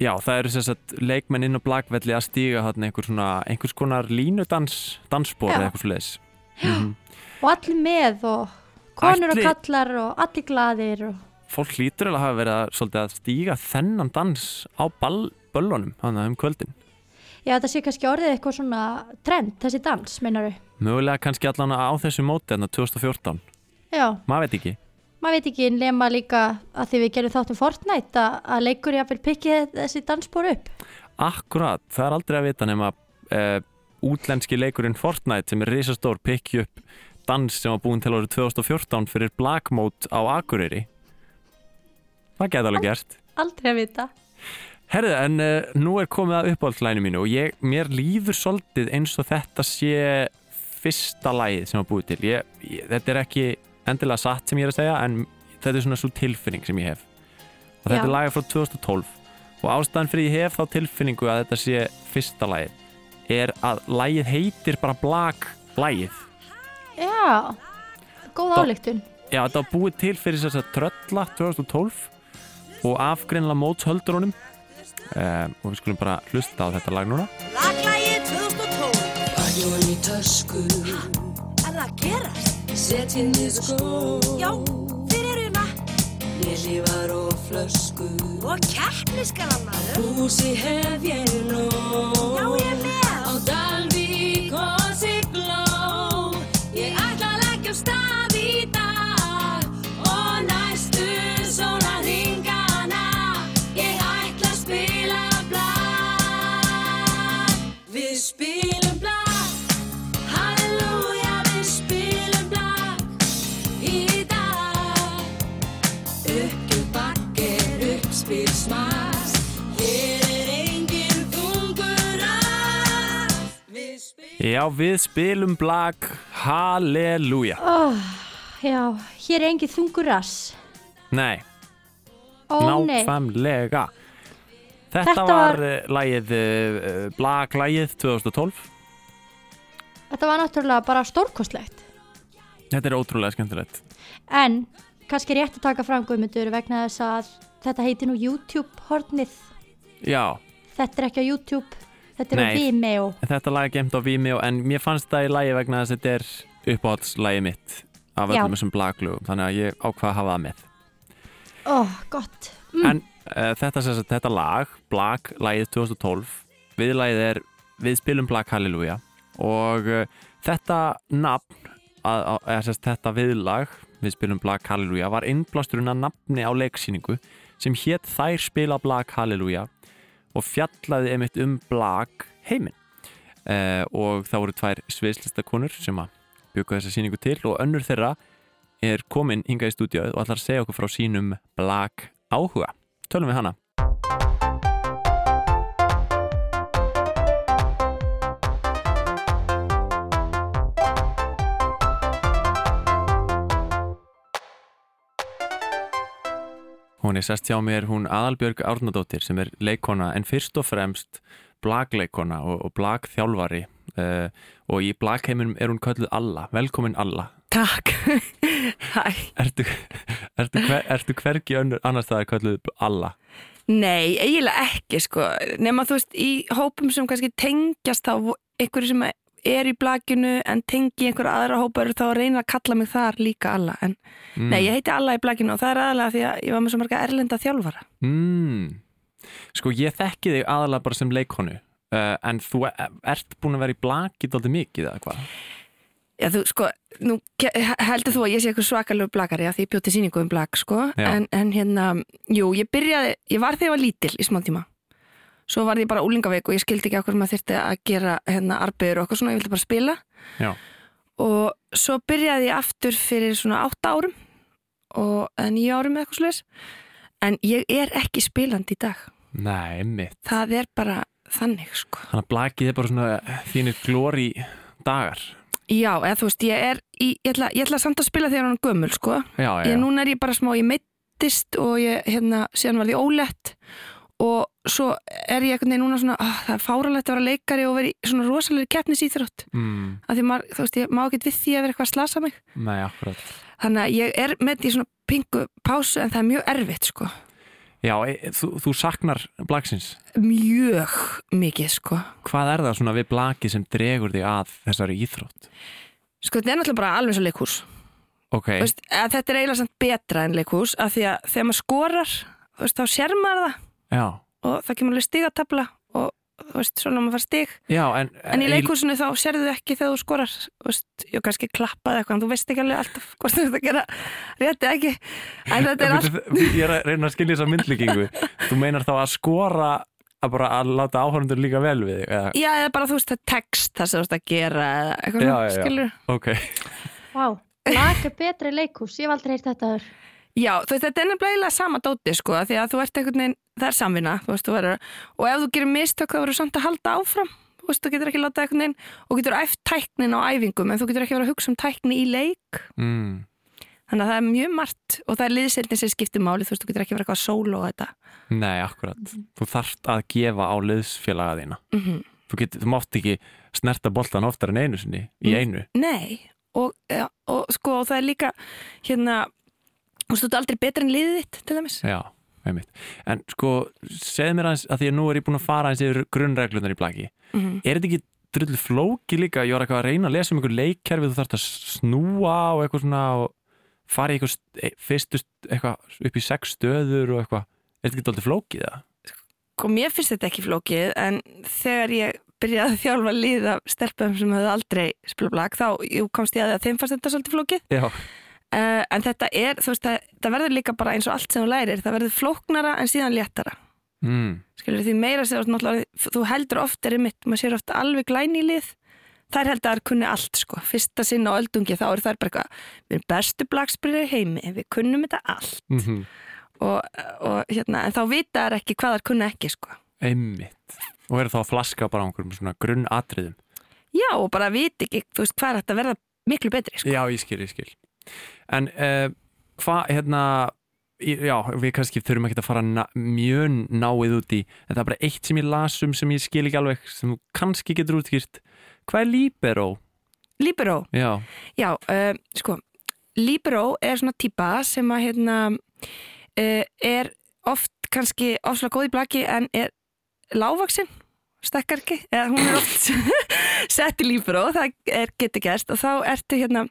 Já, það eru sagt leikmenn inn á blagvelli að stíga þarna einhver svona, einhvers konar línudans, dansspor Já. eða eitthvað svoleiðis. Mhm. Og allir með og konur Allir- og kallar og allir glaðir og fólk hlýtur alveg að hafa verið að, svolítið að stíga þennan dans á ball, böllunum þannig um kvöldin. Já, þetta sé kannski orðið eitthvað svona trend, þessi dans, meinaru. Mögulega kannski allan á þessu móti en 2014. Já, Maður veit ekki. maður veit ekki nema líka að því við gerum þáttum Fortnite að, að leikur ég að fyrir pikkið þessi dansbór upp. Akkurat, það er aldrei að vita nema uh, útlenski leikurinn Fortnite sem er risastór pikki upp dans sem var búin til árið 2014 fyrir Black Mode á Akureyri. Það geta alveg gert. Aldrei að vita. Herðu, en uh, nú er komið að uppáhaldslæginu mínu og ég, mér líður svolítið eins og þetta sé fyrsta lægið sem var búið til. Ég, ég, þetta er ekki endilega satt sem ég er að segja en þetta er svona svo tilfinning sem ég hef. Og þetta Já. er lagið frá 2012 og ástæðan fyrir ég hef þá tilfinningu að þetta sé fyrsta lægið er að lægið heitir bara Black lægið. Já, góð álíktun. Já, þetta var búið til fyrir þess að trölla 2012 og afgreinlega mótshöldurunum um, og við skulum bara hlusta á þetta lag núna. Laglægi 2012 Bæjón í tösku, Er það að gerast? setjið niður skó. Já, þeir eru hérna Lillívar og flösku. Og keppniskalan maður. Húsi hef ég nú Já, ég með. Á Dalvík og Já, við spilum blag Halleluja. Oh, já, hér er engin þungur rass. Nei, Ó nei, nákvæmlega. Þetta, Þetta var, var- var lagið, uh, blaglægið 2012. þetta var náttúrulega bara stórkostlegt. Þetta er ótrúlega skemmtilegt. En kannski rétt að taka fram Guðmundur vegna þess að þetta heiti nú YouTube-hornið. Já, Þetta er ekki á YouTube, þetta er á. Vimeo. þetta lag er gemt á Vimeo en mér fannst það í lagi vegna þess að þetta er uppáhaldslægið mitt af öllum þessum blaglugum, þannig að ég ákvað að hafa það með. Ó, gott. Mm. En uh, þetta, sagt, þetta lag, Blag, lagið 2012, viðlagið er Við spilum Blag Halleluja og uh, þetta nafn, að, að, sérst þetta viðlag, Við spilum Blag Halleluja, var innblásturinn að nafni á leiksýningu sem hétt Þær spila Blag Halleluja og fjallaði einmitt um Blag heiminn. Uh, og það voru tvær sviðslistakonur sem að bjöku þessa sýningu til og önnur þeirra er komin hingað í stúdíóið og ætlar að segja okkur frá sínum Blag áhuga. Tölum við hana. Hún er sest hjá mér, hún Aðalbjörg Árnadóttir sem er leikona en fyrst og fremst blagleikona og, og blagþjálfari uh, og í blagheiminum er hún kölluð Alla. Velkomin Alla. Takk. Hæ. Ertu, ertu, hver, ertu hvergi annars það er kölluð Alla? Nei, eiginlega ekki sko, nema þú veist í hópum sem kannski tengjast þá einhverju sem er í blakinu en tengi einhverja aðra hópa eru þá að reyna að kalla mig þar líka alla en Mm. nei, ég heiti alla í blakinu og það er aðalega því að ég var með svo marga erlenda þjálfara Mm. Sko ég þekki þig aðalega bara sem leikonu uh, en þú e- ert búin að vera í blaki dálítið mikið eða hvað? Já, þú sko, nú heldur þú að ég sé eitthvað svakalegu blakari að því ég bjóti sýningu um blak sko, en, en hérna jú, ég byrjaði, ég var þegar ég var lítil í smá tíma svo var ég bara úlingaveik og ég skildi ekki okkur maður þyrfti að gera hérna arbegur og okkur svona, ég vildi bara spila Já. og svo byrjaði ég aftur fyrir svona átta árum og eða nýja árum eða eitthvað slags en ég er ekki spilandi í dag Nei, mitt. það er bara þannig sko Þannig að blakið er bara svona eh, þínir glóri dagar. já, eða þú veist, ég er í, ég, ætla, ég ætla samt að spila þegar hann er gömul sko Já, já. ég, núna er ég bara smá, ég meittist og ég, hérna, síðan var ég ólétt og svo er ég veginn núna svona, oh, það er fáralegt að vera leikari og vera í svona rosalegri keppnisýþrótt Mm, að því maður, þú veist, ég má ekkert við því að vera eitthvað að slasa mig. Nei, akkurat. þannig að ég er með í svona pingu pásu en það er mjög erfitt sko. Já, e, þú, þú saknar blaksins. mjög mikið sko. Hvað er það svona við blakið sem dregur þig að þessari íþrótt? sko þetta er náttúrulega bara alveg svo leikhús. Ok, Þú veist, að þetta er eiginlega samt betra en leikhús af því að þegar maður skorar veist, þá sér maður það já, og það kemur alveg stigatabla og þú veist, svona maður fær stig. Já en, en í leikhúsinu þá sérðu ekki þegar þú skorar þú veist, ég kannski klappað eitthvað en þú veist ekki alveg alltaf hvort þú ert að gera rétt eða ekki. En þetta er allt Ég er að reyna að skilja þessa myndlíkingu. Þú meinar þá að skora að bara að láta áhörundur líka vel við þig eða, Já, eða bara þú veist, það er text það sem þú veist að gera eða eitthvað, Já, svona, já, já. skilur Ok, Vá, er betri leikhús, ég hef aldrei heyrt þetta þar. Já, þú veist, þetta er nefnilega eiginlega sama dóti sko, því að þú ert einhvern veginn, það er samvinna þú veist, verður, og ef þú gerir mistök þá verður samt að halda áfram, þú veist, þú getur ekki láta einhvern veginn, og getur æft tæknin á æfingum en þú getur ekki verið að hugsa um tækni í leik. Mm, þannig að það er mjög margt og það er liðsildin sem skiptir máli, þú veist, þú getur ekki verið eitthvað solo og þetta. Nei, akkurat. Þú þarft að gefa á liðsfélaga þína. Mm Þú, get, þú mátt ekki snerta boltan oftar en einu sinni í Mm. einu. Nei, og, ja, og sko, og það er líka hérna, þú veist, þú ert aldrei betur en liðið þitt, til dæmis? Já, einmitt. En sko, segð mér aðeins að því að nú er ég búin að fara aðeins yfir grunnreglunar í blaki. Mm Er þetta ekki drullu flóki líka? Ég var eitthvað að reyna að lesa um einhver leikkerfi þú þarft að snúa og eitthvað svona og fara í eitthvað e- fyrstu st- eitthvað upp í sex stöður og eitthvað. Er þetta ekki drullu flókið það? og mér finnst þetta ekki flókið en þegar ég byrjaði að þjálfa lið af stelpum sem hefðu aldrei spila blag þá komst ég að þeim fannst þetta svolítið flókið. Já, uh, en þetta er, þú veist, það, það verður líka bara eins og allt sem þú lærir, það verður flóknara en síðan léttara, mm. skilur því meira sem þú heldur oft er mitt, maður sér oft alveg glæni í lið. Þær held að þær kunni allt sko. Fyrsta sinn á öldungi þá er þær bara eitthvað við erum bestu blagsbyrðir í heimi, við kunnum þetta allt. Mm og, og hérna, en þá vita þær ekki hvað þær kunni ekki sko. Einmitt. Og eru þá að flaska bara á einhverjum svona grunnatriðum. Já, og bara viti ekki, þú veist, hvað er þetta að verða miklu betri, sko. Já, ég skil, ég skil En uh, hvað, hérna Já, við kannski þurfum ekki að fara na mjög náið út í en það er bara eitt sem ég las um sem ég skil ekki alveg sem þú kannski getur útskýrt. Hvað er libero? Libero, Já, já, uh, sko, Libero er svona típa sem að, hérna, uh, er oft kannski ofslega góð í blaki en er lágvaksinn, stekkar ekki, eða hún er oft sett í Libero, það er getur gerst. Og þá ertu hérna,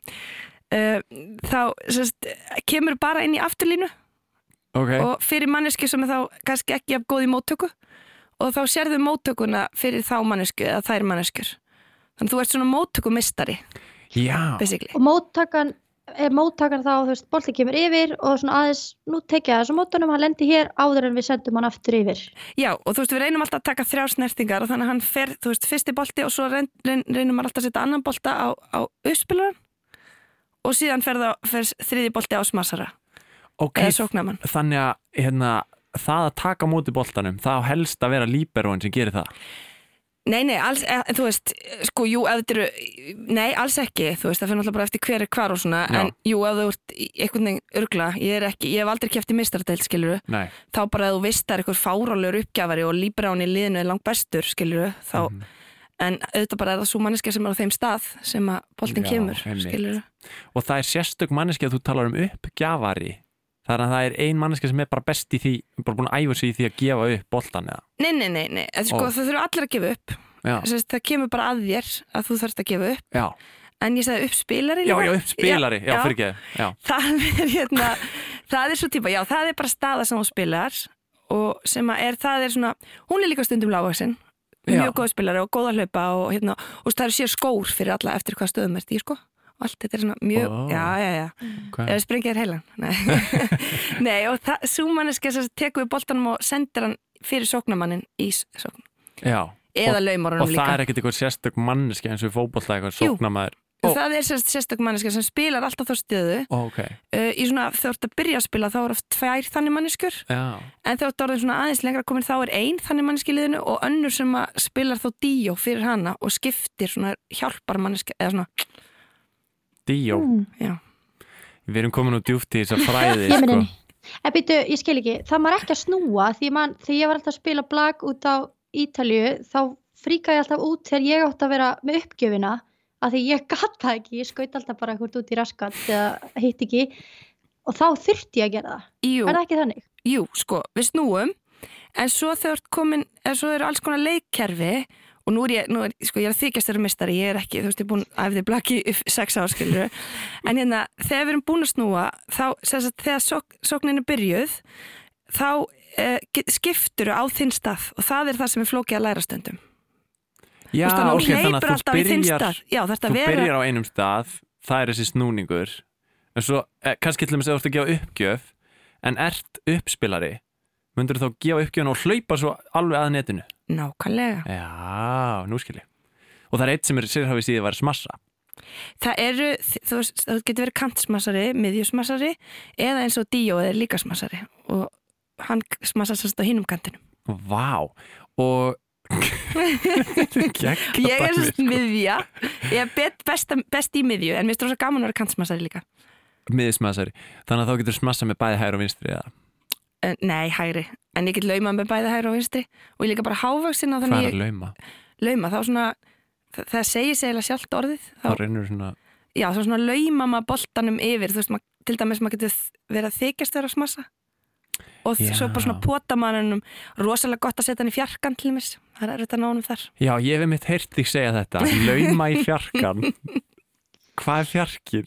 þá sest, kemur bara inn í afturlínu ok og fyrir manneski sem er þá kannski ekki jafn góð í móttöku og þá sérðu móttökuna fyrir þá mannesku eða þær manneskjur þannig að þú ert svona móttökumistari Já, basically. Og móttakan, er móttakan þá, þú veist, bolti kemur yfir og svona aðeins, nú tekja þessu mótunum, hann lendi hér áður en við sendum hann aftur yfir. Já, og þú veist, við reynum alltaf að taka þrjár snertingar og þannig að hann fer, þú veist, fyrsti bolti og svo reyn, reyn, reynum maður alltaf að setja annan bolta á, á uppspilaran og síðan fer, fer þriði bolti á smassara ok eða sóknamann. Þannig að hérna, það að taka móti boltanum það á helst að vera liberóin sem gerir það Nei, nei, alls, e, þú veist, sko, jú, ef þetta eru, nei, alls ekki, þú veist, það fyrir náttúrulega bara eftir hver er hvar og svona, Já. en jú, ef þú ert einhvern veginn örgla, ég er ekki, ég hef aldrei kæft í mistardeild, skiluru, Nei, þá bara að þú veist það er eitthvað fárálur uppgjafari og líbrán í liðinu er langt bestur, skiluru, þá, Mhm. En auðvitað bara er það svo manneska sem er á þeim stað sem að boltin kemur, og það er sérstök manneski að þú talar um uppgjafari. Þannig að það er ein manneski sem er bara best í því bara búin að æfa sig í því að gefa upp boltan eða? Nei, nei, nei, nei, sko, það þurfa allir að gefa upp, Sest, það kemur bara að þér að þú þarfst að gefa upp, já, en ég sagði uppspilari já, já uppspilari Já, já. fyrir ekki, það er hérna það er svo típa, já, það er bara staða sem þú spilar og sem að er, það er svona hún er líka stundum lágvaksinn. Mjög góð spilari og góð að hlaupa og hérna, og það eru sér skór fyrir alla eftir hvað stöðum ert í, sko. Og allt þetta er svona mjög, Ó. já, já, já. Hvað? eða sprengja þér heilan. Nei, Nei og það, sem tekur við boltanum og sendir hann fyrir sóknamannin í sókn. Eða og, laumorunum og líka. það er ekkert eitthvað sérstök manneski eins og í fótbolta eitthvað sóknamaður Og það er sérst, sérstök manneska sem spilar alltaf þá stöðu Ó, Ok, uh, í svona, þegar þú ert að byrja að spila þá er oft tvær þannig manneskjur já, En þegar þú orðin svona aðeins lengra komin þá er ein þannig manneski í liðinu og önnur sem að spilar þá díó fyrir hana og skiptir svona hjálpar manneski eða svona, díó Mm. já. Við erum komin úr djúft í þess að fræði Ég sko. meni, en býtu, ég skil ekki, það maður ekki að snúa því man, þegar ég var alltaf að spila blag út á Ítalju, þá fríkaði ég alltaf út þegar ég átti að vera með uppgjöfina að því ég gat það ekki, ég skaut alltaf bara eitthvað út í raskat eða hitt ekki. Og þá þurfti ég að gera það, Jú, er það ekki þannig? jú, sko, við snúum. En svo þú ert komin, eða svo eru alls konar leikkerfi og nú er ég, nú er, sko, ég er að þykjast þeirra mistari, ég er ekki, þú veist, ég er búin að æfði blaki sex áskilur en hérna, þegar við erum búin að snúa þá, sagt, þegar sók, sóknin er byrjuð þá eh, skiptur á þinn stað og það er það sem er flókið að læra stundum Já, að ok, þannig að þú byrjar Já, þú að vera byrjar á einum stað það er þessi snúningur. En svo, eh, kannski til þess að þú ert að gefa uppgjöf en ert uppspilari myndur þú þá gefa uppgjöfun og hlaupa svo alveg að netinu? Nákvæmlega. Já, nú skil ég. Og það er eitt sem er sérhafið síðan var smassa. Það eru, þú veist, það getur verið kantsmassari, miðjusmassari eða eins og Díó er líka smassari. Og hann smassar sérst á hinum kantinum. Vá, og Ég er sérst miðja. Ég er bet, best, best í miðju en mér finnst rosa gaman að vera kantsmassari líka. Miðismassari þannig að þá getur smassa með bæði hægur og vinstri eða? Uh, Nei, hægri, en ég get laumað með bæði hægri og vinstri. Og ég líka bara hávaksin hvað er að lauma? Lauma, þá svona það, það segir sig eiginlega sjálft orðið. Þá, þá reynur svona já, þá svona lauma maður boltanum yfir, þú veist, mað, til dæmis maður getur verið að þykjast þeirra smassa og Já. svo bara svona pota mannum rosalega gott að setja hann í fjarkan til mér það er erfitt að ná honum þar. Já, ég hef mitt heyrt þig segja þetta. Lauma í fjarkan. Hvað er fjarkin?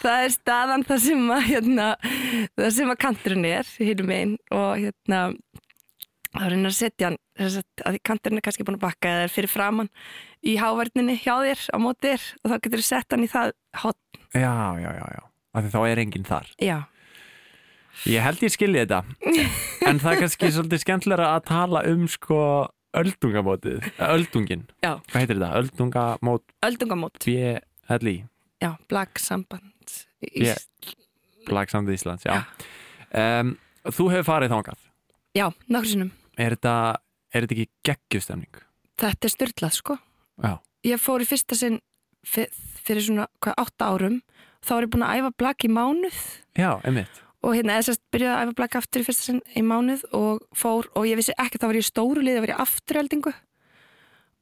það er staðan það sem að hérna, það sem að kanturinn er hinnum einn og hérna þá reynir að setja hann að kanturinn er kannski búin að bakka eða er fyrir framann í háværninni hjá þér á móti þér. Og þá getur þú sett hann í það hot, Já, já, já, já. Af því þá er enginn þar. Já, Ég held ég skilji þetta. En það er kannski svolítið skemmtilega að tala um sko öldungamótið öldungin, já, hvað heitir þetta? Öldungamót öldungamót. BLI já, blag samband Já. Blagsamdi Íslands, já. Um, Þú hefur farið þangað. Já, nokkur sinnum. Er þetta, er þetta ekki geggjustemning? þetta er styrlað sko. Já, ég fór í fyrsta sinn fyr- fyrir svona, hvað, átta árum. Þá er ég búin að æfa blag í mánuð. Já, einmitt og hérna eða sérst byrjaði að æfa blag aftur í fyrsta sinn í mánuð og fór og ég vissi ekki að það var í stóru liði að vera í afturheldingu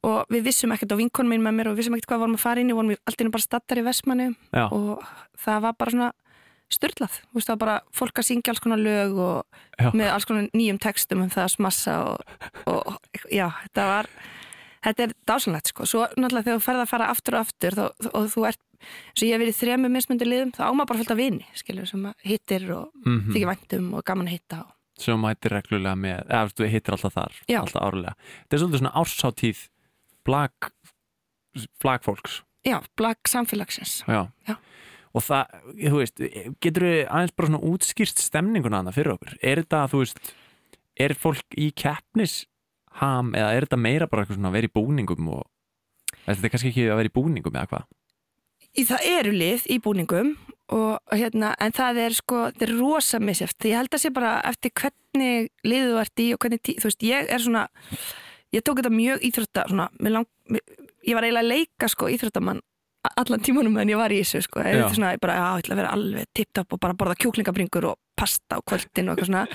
og við vissum ekkert á vinkonum minn með mér og við vissum ekkert hvað vorum að fara inn í vorum við alltaf bara stattar í Vestmanni Já, og það var bara svona veist það var bara fólk að syngja alls konar lög og Já. með alls konar nýjum textum um það að smassa og, og já, þetta var þetta er dásanlegt sko, svo náttúrulega þegar þú ferð að fara aftur og aftur þá, og þú ert, svo ég hef verið í þremur mismundir liðum, þá áma bara fullt af vini skilur, sem hittir og mm þykir væntum og gaman að hitta og sem mætir reglulega með eða þú hittir alltaf þar, Já. alltaf árlega Þetta er svolítið svona ársáttíð blag flagfólks já, blag samfélagsins já. Já. og það, þú veist getur við aðeins bara svona útskýrst stemninguna þarna fyrir okkur, er þetta, þú veist er fólk í keppnisham eða er þetta meira bara eitthvað svona að vera í búningum og er þetta kannski ekki að vera í búningum eða hvað? Í það eru lið í búningum og hérna, en það er sko þetta er rosa misjæft, ég held að sé bara eftir hvernig liðu þú ert í og hvernig, tí, þú veist, ég er svona ég tók þetta mjög íþrótta svona, lang, ég var eiginlega að leika sko íþróttamann allan tímanum meðan ég var í þessu sko, Já. eða svona, ég bara, já, ég ætla að vera alveg tipptopp og bara borða kjúklingabringur og pasta á kvöldin og eitthvað svona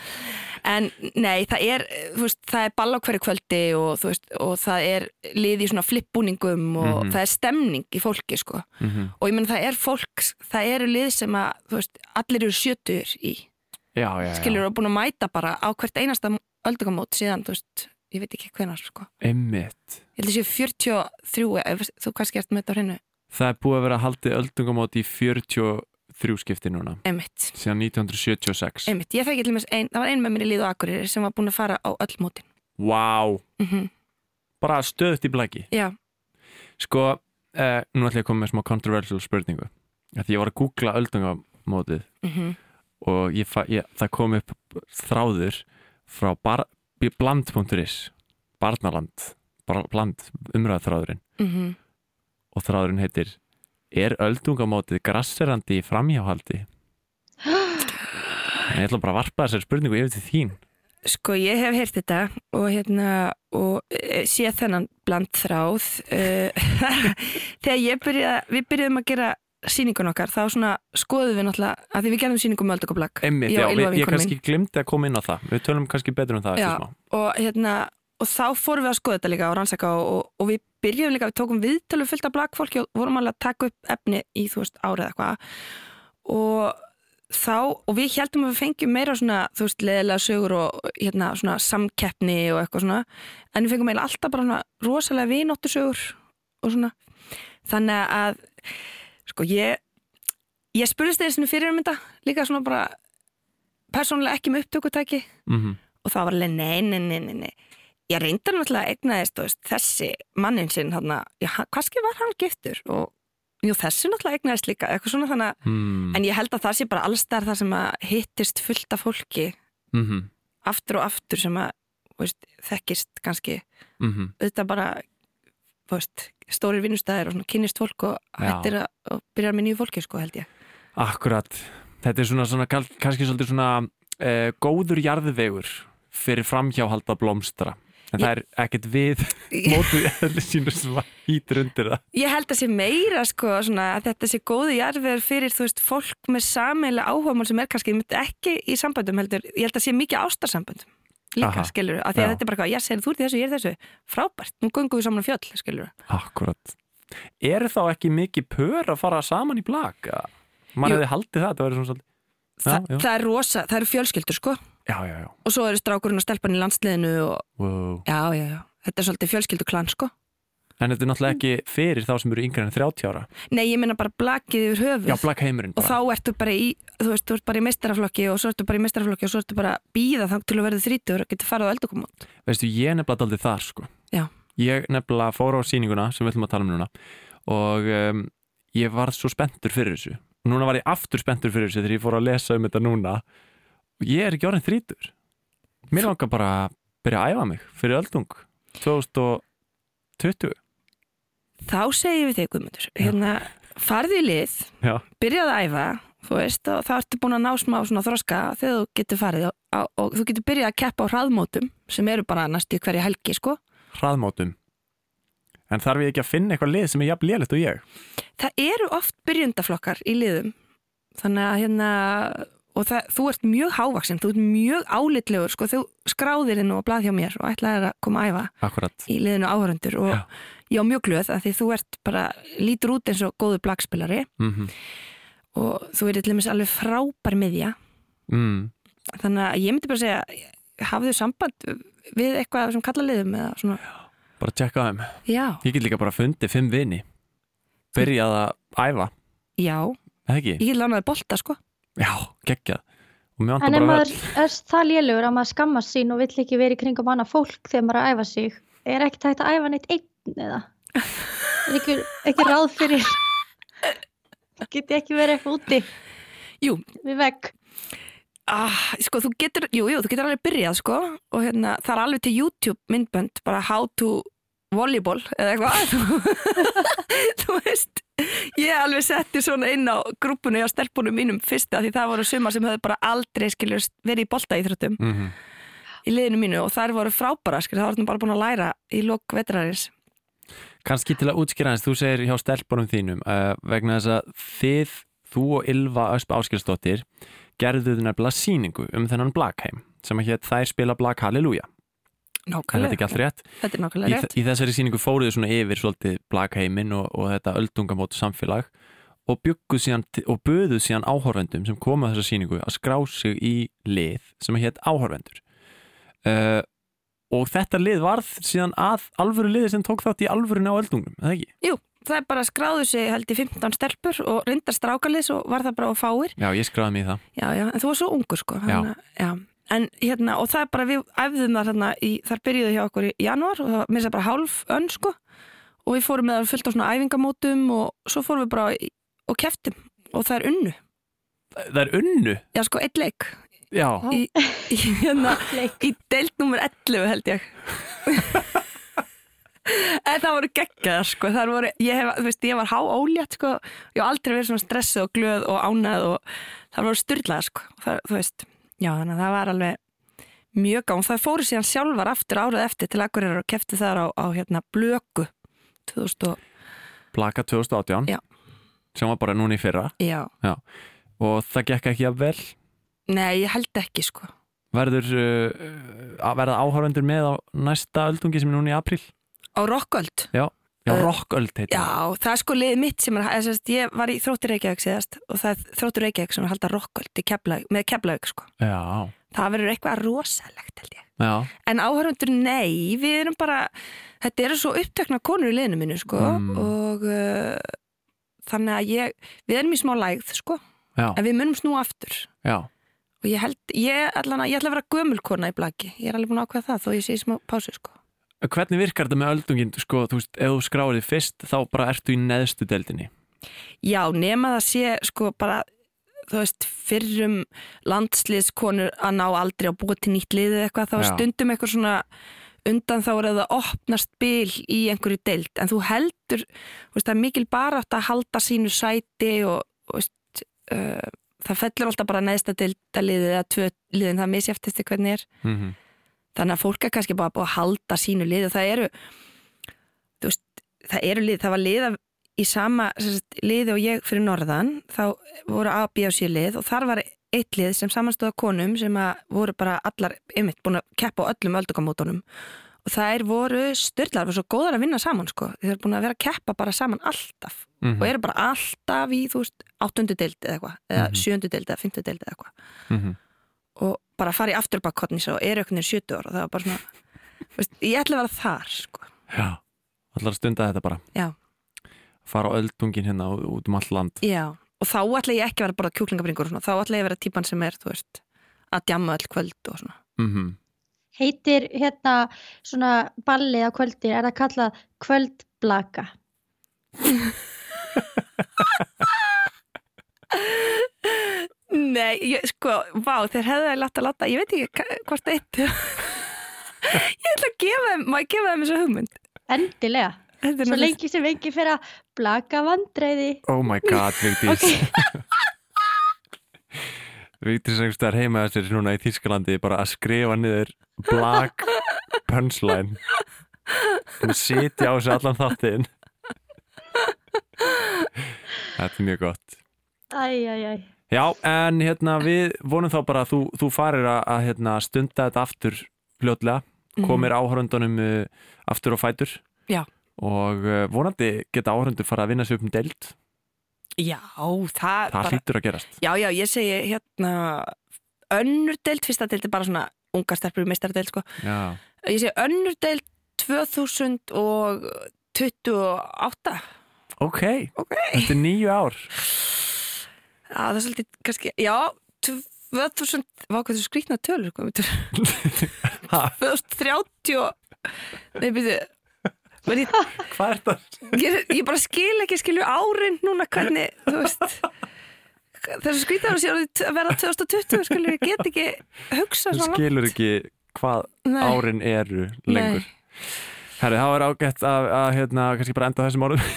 en nei, það er, veist, það er ball á hverju kvöldi og veist, og það er lið í svona flippbúningum og Mhm. það er stemning í fólki sko Mm -hmm. og ég menn það er fólk, það eru lið sem að, veist, allir eru sjötur í, Já, já, já, skilur og búin að mæta bara á hvert einasta öldungamót síðan, þú veist, ég veit ekki hvenar, sko. einmitt Ég held að séu 43, ef þú kannski ert með þetta á hreinu, Það er búið að vera haldið öldungamót í 43 skipti núna. Einmitt, síðan 1976 einmitt. Ég fekk einn, það var einn með mér í lið og akkurir sem var búin að fara á öll mótin. Vá, Mm bara stöðt í blæki. Já, Sko, uh, nú ætla ég að koma með smá controversial spurningu. Því ég var að googla öldungamótið. Mm og ég, ég, það kom upp þráður frá bland.is Barnaland. Bland, umræðþráðurinn mm og þráðurinn heitir Er öldungamótið grasserandi í framhjáhaldi? En ég ætla bara að varpa þessari spurningu yfir til þín. Sko ég hef heyrt þetta og hérna og e, sé þennan bland þráð. Uh, þegar ég byrja við byrjuðum að gera sýningun okkar þá skoðum við náttúrulega að því við gerðum sýningum með já, við, ég kannski glimti að koma inn á það. Við tölum kannski betur um það Já. og hérna og þá fórum við að skoða þetta líka og rannsaka og, og, og við byrjuðum líka, við tókum viðtölu fullt af blagfólki og vorum alveg að taka upp efni í þú veist árið eitthvað. Og þá, og við heldum að við fengjum meira svona, þú veist, leðilega sögur og hérna svona samkeppni og eitthvað svona, en við fengum eiginlega alltaf bara svona rosalega vinóttu sögur og svona, þannig að sko ég ég spurðist þeir svona fyrir um þetta líka svona bara persónulega ekki með upptökutæki. Mm og það var alveg nei, nei, nei, nei, nei. Ég reyndar náttúrulega að egnaðist þú veist, þessi mannin sinn kannski var hann giftur og jú, þessi náttúrulega egnaðist líka svona að mm. En ég held að það sé bara allstar það sem að hittist fullt af fólki mm aftur og aftur sem að veist, þekkist kannski -hmm. auðvitað bara veist, stórir vinnustæðir og svona kynnist fólk og hættir að og byrjar með nýju fólki sko held ég. Akkurat, þetta er svona, svona kannski svolítið svona uh, góður jarðvegur fyrir framhjáhalda blómstra en Ég- það er ekkert við mótuð eðli sínu sem hýtur undir það Ég held að sé meira sko svona að þetta sé góði jarðvegur fyrir þú veist fólk með sameila áhugamál sem er kannski ekki í samböndum heldur, ég held að sé mikið ástarsamböndum líka skilur, af því að Já. þetta er bara hvað, ég segir þú ert í þessu, ég er þessu, frábært, nú göngum við saman á fjöll, skilur Akkurat Er þá ekki mikið pör að fara saman í blaka? Man hefði haldið það, það Þa, já. það er rosa, það eru fjölskyldur sko Já, já, já, og svo eru strákurinn og stelpan í landsliðinu og wow. já, já, já, þetta er svolítið fjölskyldu klan sko. En þetta er náttúrulega ekki fyrir þá sem eru yngre en 30 ára? Nei, ég meina bara blakið yfir höfuð. Já, blaka heimurinn og bara. þá ertu bara í, þú veist, þú ert bara í meistaraflokki og svo ertu bara í meistaraflokki og svo ertu bara býða þá til að verða þrítur og getur farið á eldukomot Veistu, ég nefnilega daldið þar sko. Já. Ég nefnilega fór á sýninguna sem við ætlum að tala um núna og um, ég var svo spenntur fyrir þessu. Núna var ég aftur spenntur fyrir þessu þegar ég fór að lesa um þetta núna og ég er ekki orðin þrítur Mér langar bara að byrja að æfa mig fyrir öldung 2020 Þá segjum við þig, Guðmundur hérna, farðu í lið, Já, byrjaðu að æfa þú veist, og þá ertu búin að ná smá svona þroska þegar þú getur farið og, og, og þú getur byrjað að keppa á hraðmótum sem eru bara næstu í hverju helgi, sko. Hraðmótum. En þarf ég ekki að finna eitthvað lið sem er jafn lélegt og ég? það eru oft byrjundaflokkar í liðum þannig að hérna og það, þú ert mjög hávaksin, þú ert mjög álitlegur sko, þú skráðir inn og blað hjá mér og ætlaðir að koma að æfa Akkurat. í liðinu áhörundur og Já. ég á mjög glöð að því þú ert bara, lítur út eins og góður blagspilari mm og þú er til dæmis alveg frábær miðja. Mm. þannig að ég myndi bara segja hafðu samband við eitthvað sem kalla liðum eða svona, Bara tjekka þeim. Já, Ég get líka bara fundið fimm vini. Byrjað að æfa, já. Ég get lánaði bolta sko Já, geggjað ef bara maður er það lélugur að maður skammast sín og vill ekki vera í kringum annað fólk þegar maður er að æfa sig, er ekki tægt að æfa neitt einn eða? Er ekki, ekki ráð fyrir, geti ekki verið eitthvað úti Jú. við vegg? ah, sko, þú getur, jú, jú, þú getur alveg byrjað sko og hérna, það er alveg til YouTube myndbönd, bara how to volleyball eða eitthvað þú veist ég alveg setti svona inn á grúpunni á stelpunum mínum fyrsta því það voru sumar sem höfðu bara aldrei skiljur verið í boltaíþróttum mm í liðinu mínu og þær voru frábæra skil, það voru bara búin að læra í lok vetrarins. Kanski til að útskýra hans, þú segir hjá stelpunum þínum uh, vegna þess að þið, þú og Ylva Ösp Áskilsdóttir gerðuð nefnilega sýningu um þennan Blackheim sem að hétt þær spila Black Hallelujah en þetta er nákvæmlega, ekki allt rétt? Þetta er í, nákvæmlega rétt. í þessari sýningu fóruðu svona yfir svolítið Blackheimin og, og þetta öldungamótu samfélag og bygguð síðan og böðuð síðan áhorfendum sem komu að þessa sýningu að skrá sig í lið sem að hétt áhorfendur. Uh, og þetta lið varð síðan að alvöru liði sem tók þátt í alvörunni á öldungum, eða ekki? Jú, það er bara skráðu sig held í 15 stelpur og reyndar strákalið svo var það bara á fáir. Já, ég skráði í það. Já, já, en þú var svo ungur sko hana, já. En hérna, og það er bara við æfðum þar hérna, í, þar byrjuðu hjá okkur í janúar og það var sér bara hálf önn sko. Og við fórum með það fullt á svona æfingamótum og svo fórum við bara í, og keftum og það er unnu. Það er unnu? Já, sko, eitt leik. Já, í, í, hérna, deild nummer 11 held ég. En það voru geggjaðar sko, það voru, ég, hef, þú veist, ég var há ólétt sko, ég hef aldrei verið svona stressuð og glöð og ánæð og það voru styrlaðar sko, það, þú veist, já þannig að það var alveg mjög gán, það fóru síðan sjálfar aftur árið eftir til Akureyrar og kefti þar á, á hérna Blöku 2000 og, Blaka 2018 Já. sem var bara núna í fyrra. Já, og það gekk ekki að vel? Nei ég held ekki sko. Verður uh, að verða áhörvendur með á næsta öldungi sem er núna í apríl? Á Rokkvöld? Já. Já, Uh, rocköld heitir Já, það er sko liðið mitt sem er, eða, sérst, ég var í Þróttur Reykjavík síðast og það er Þróttur Reykjavík sem er að halda rocköld í Keflavík, með Keflavík sko. Já, Það verður eitthvað rosalegt held ég. já, En áhörundur nei, við erum bara, þetta eru svo upptökna konur í liðinu mínu sko Mm. og uh, þannig að ég, við erum í smá lægð sko, já, en við munum snú aftur já. og ég held, ég, allan, að- ég ætla að vera gömulkona í blaki, ég er alveg búin að ákveða það þó ég sé í smá pásu sko. Hvernig virkar þetta með öldungin, sko, þú veist, ef þú skráir þið fyrst, þá bara ertu í neðstu deildinni. Já, nema það sé sko bara, þú veist, fyrrum landsliðskonur að ná aldrei að búa til nýtt liðið eitthvað, þá Já. stundum eitthvað svona undan þá er að það opnast bil í einhverju deild, en þú heldur þú veist, það er mikil bara átt að halda sínu sæti og, og veist, uh, það fellur alltaf bara neðsta deildaliðið eða tvö liðin, það misjæftist hvernig er Mm -hmm. Þannig að fólk er kannski bara búið að halda sínu lið og það eru veist, það eru lið, það var lið af, í sama sagt, liði og ég fyrir norðan þá voru A, B og C lið og þar var eitt lið sem samanstóða konum sem að voru bara allar einmitt búin að keppa á öllum öldugamótunum og þær voru styrlar, voru svo góðar að vinna saman sko, þið eru búin að vera að keppa bara saman alltaf Mhm. og eru bara alltaf í, þú veist, áttundu deild eða eitthvað, eða Mhm. sjöundu deild eða fymtu deild eða eitthvað Mm og bara fara í afturbakkotnis og eru einhvern veginn 70 ára og það var bara svona veist, ég ætla að vera þar sko. Já, allar að stunda þetta bara. Já. Fara á öldungin hérna út um all land. Já. og þá ætla ég ekki að vera bara kjúklingabringur og svona. þá ætla ég að vera típan sem er þú veist, að djamma öll kvöld og svona Mm Heitir hérna svona ballið á kvöldi, er það kallað kvöldblaka? Nei, ég, sko, vá, þeir hefðu að láta láta, ég veit ekki hvort eitt ég ætla að gefa þeim má ég gefa þeim þessu hugmynd Endilega. Þetta er Svo lengi sem engi fyrir að blaka vandræði. Oh my god, Vigdís. Vigdís einhvers staðar heima þessir núna í Þýskalandi bara að skrifa niður black punchline. Hún sitja á þessu allan þáttinn. Þetta er mjög gott. Æj, æj, æj. Já, en hérna við vonum þá bara að þú, þú farir að, hérna, stunda þetta aftur fljótlega, komir áhörundunum uh, aftur á fætur. Já. og uh, vonandi geta áhörundur fara að vinna sér upp um deild. Já, það, það hlýtur að gerast. Já, já, ég segi hérna önnur deild, fyrsta deild er bara svona unga stelpur meistardeild sko. Já, ég segi önnur deild 2028 ok, Ok. Þetta er nýju ár það er svolítið kannski, já 2000, hvað hvað þú skrýtna tölur Ha? 2030 Nei, byrju ég, er það? ég, ég bara skil ekki skilju árin núna hvernig, þú veist. Þessu skrýtna að sé orðið að vera 2020 skilju, ég get ekki hugsa Þú svo langt. skilur ekki hvað Nei. árin eru lengur. Herri, þá er ágætt að, að hérna, kannski bara enda þessum orðum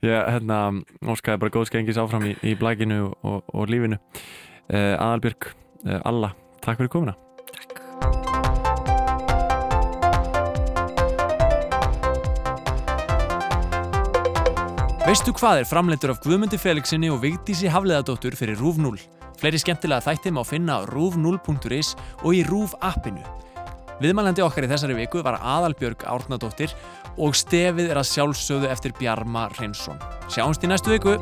Ég hérna, óskaði bara góðs gengis áfram í, í blækinu og, og lífinu uh, Aðalbjörg, uh, Alla, takk fyrir komuna Veistu hvað er framleitur af Guðmundi Felixinni og Vigdísi Hafleðadóttur fyrir RÚV 0? Fleiri skemmtilega þætti má finna á rúv0.is og í RÚV appinu. Viðmælandi okkar í þessari viku var Aðalbjörg Árnadóttir og stefið er að sjálfsögðu eftir Bjarma Reynsson. Sjáumst í næstu viku!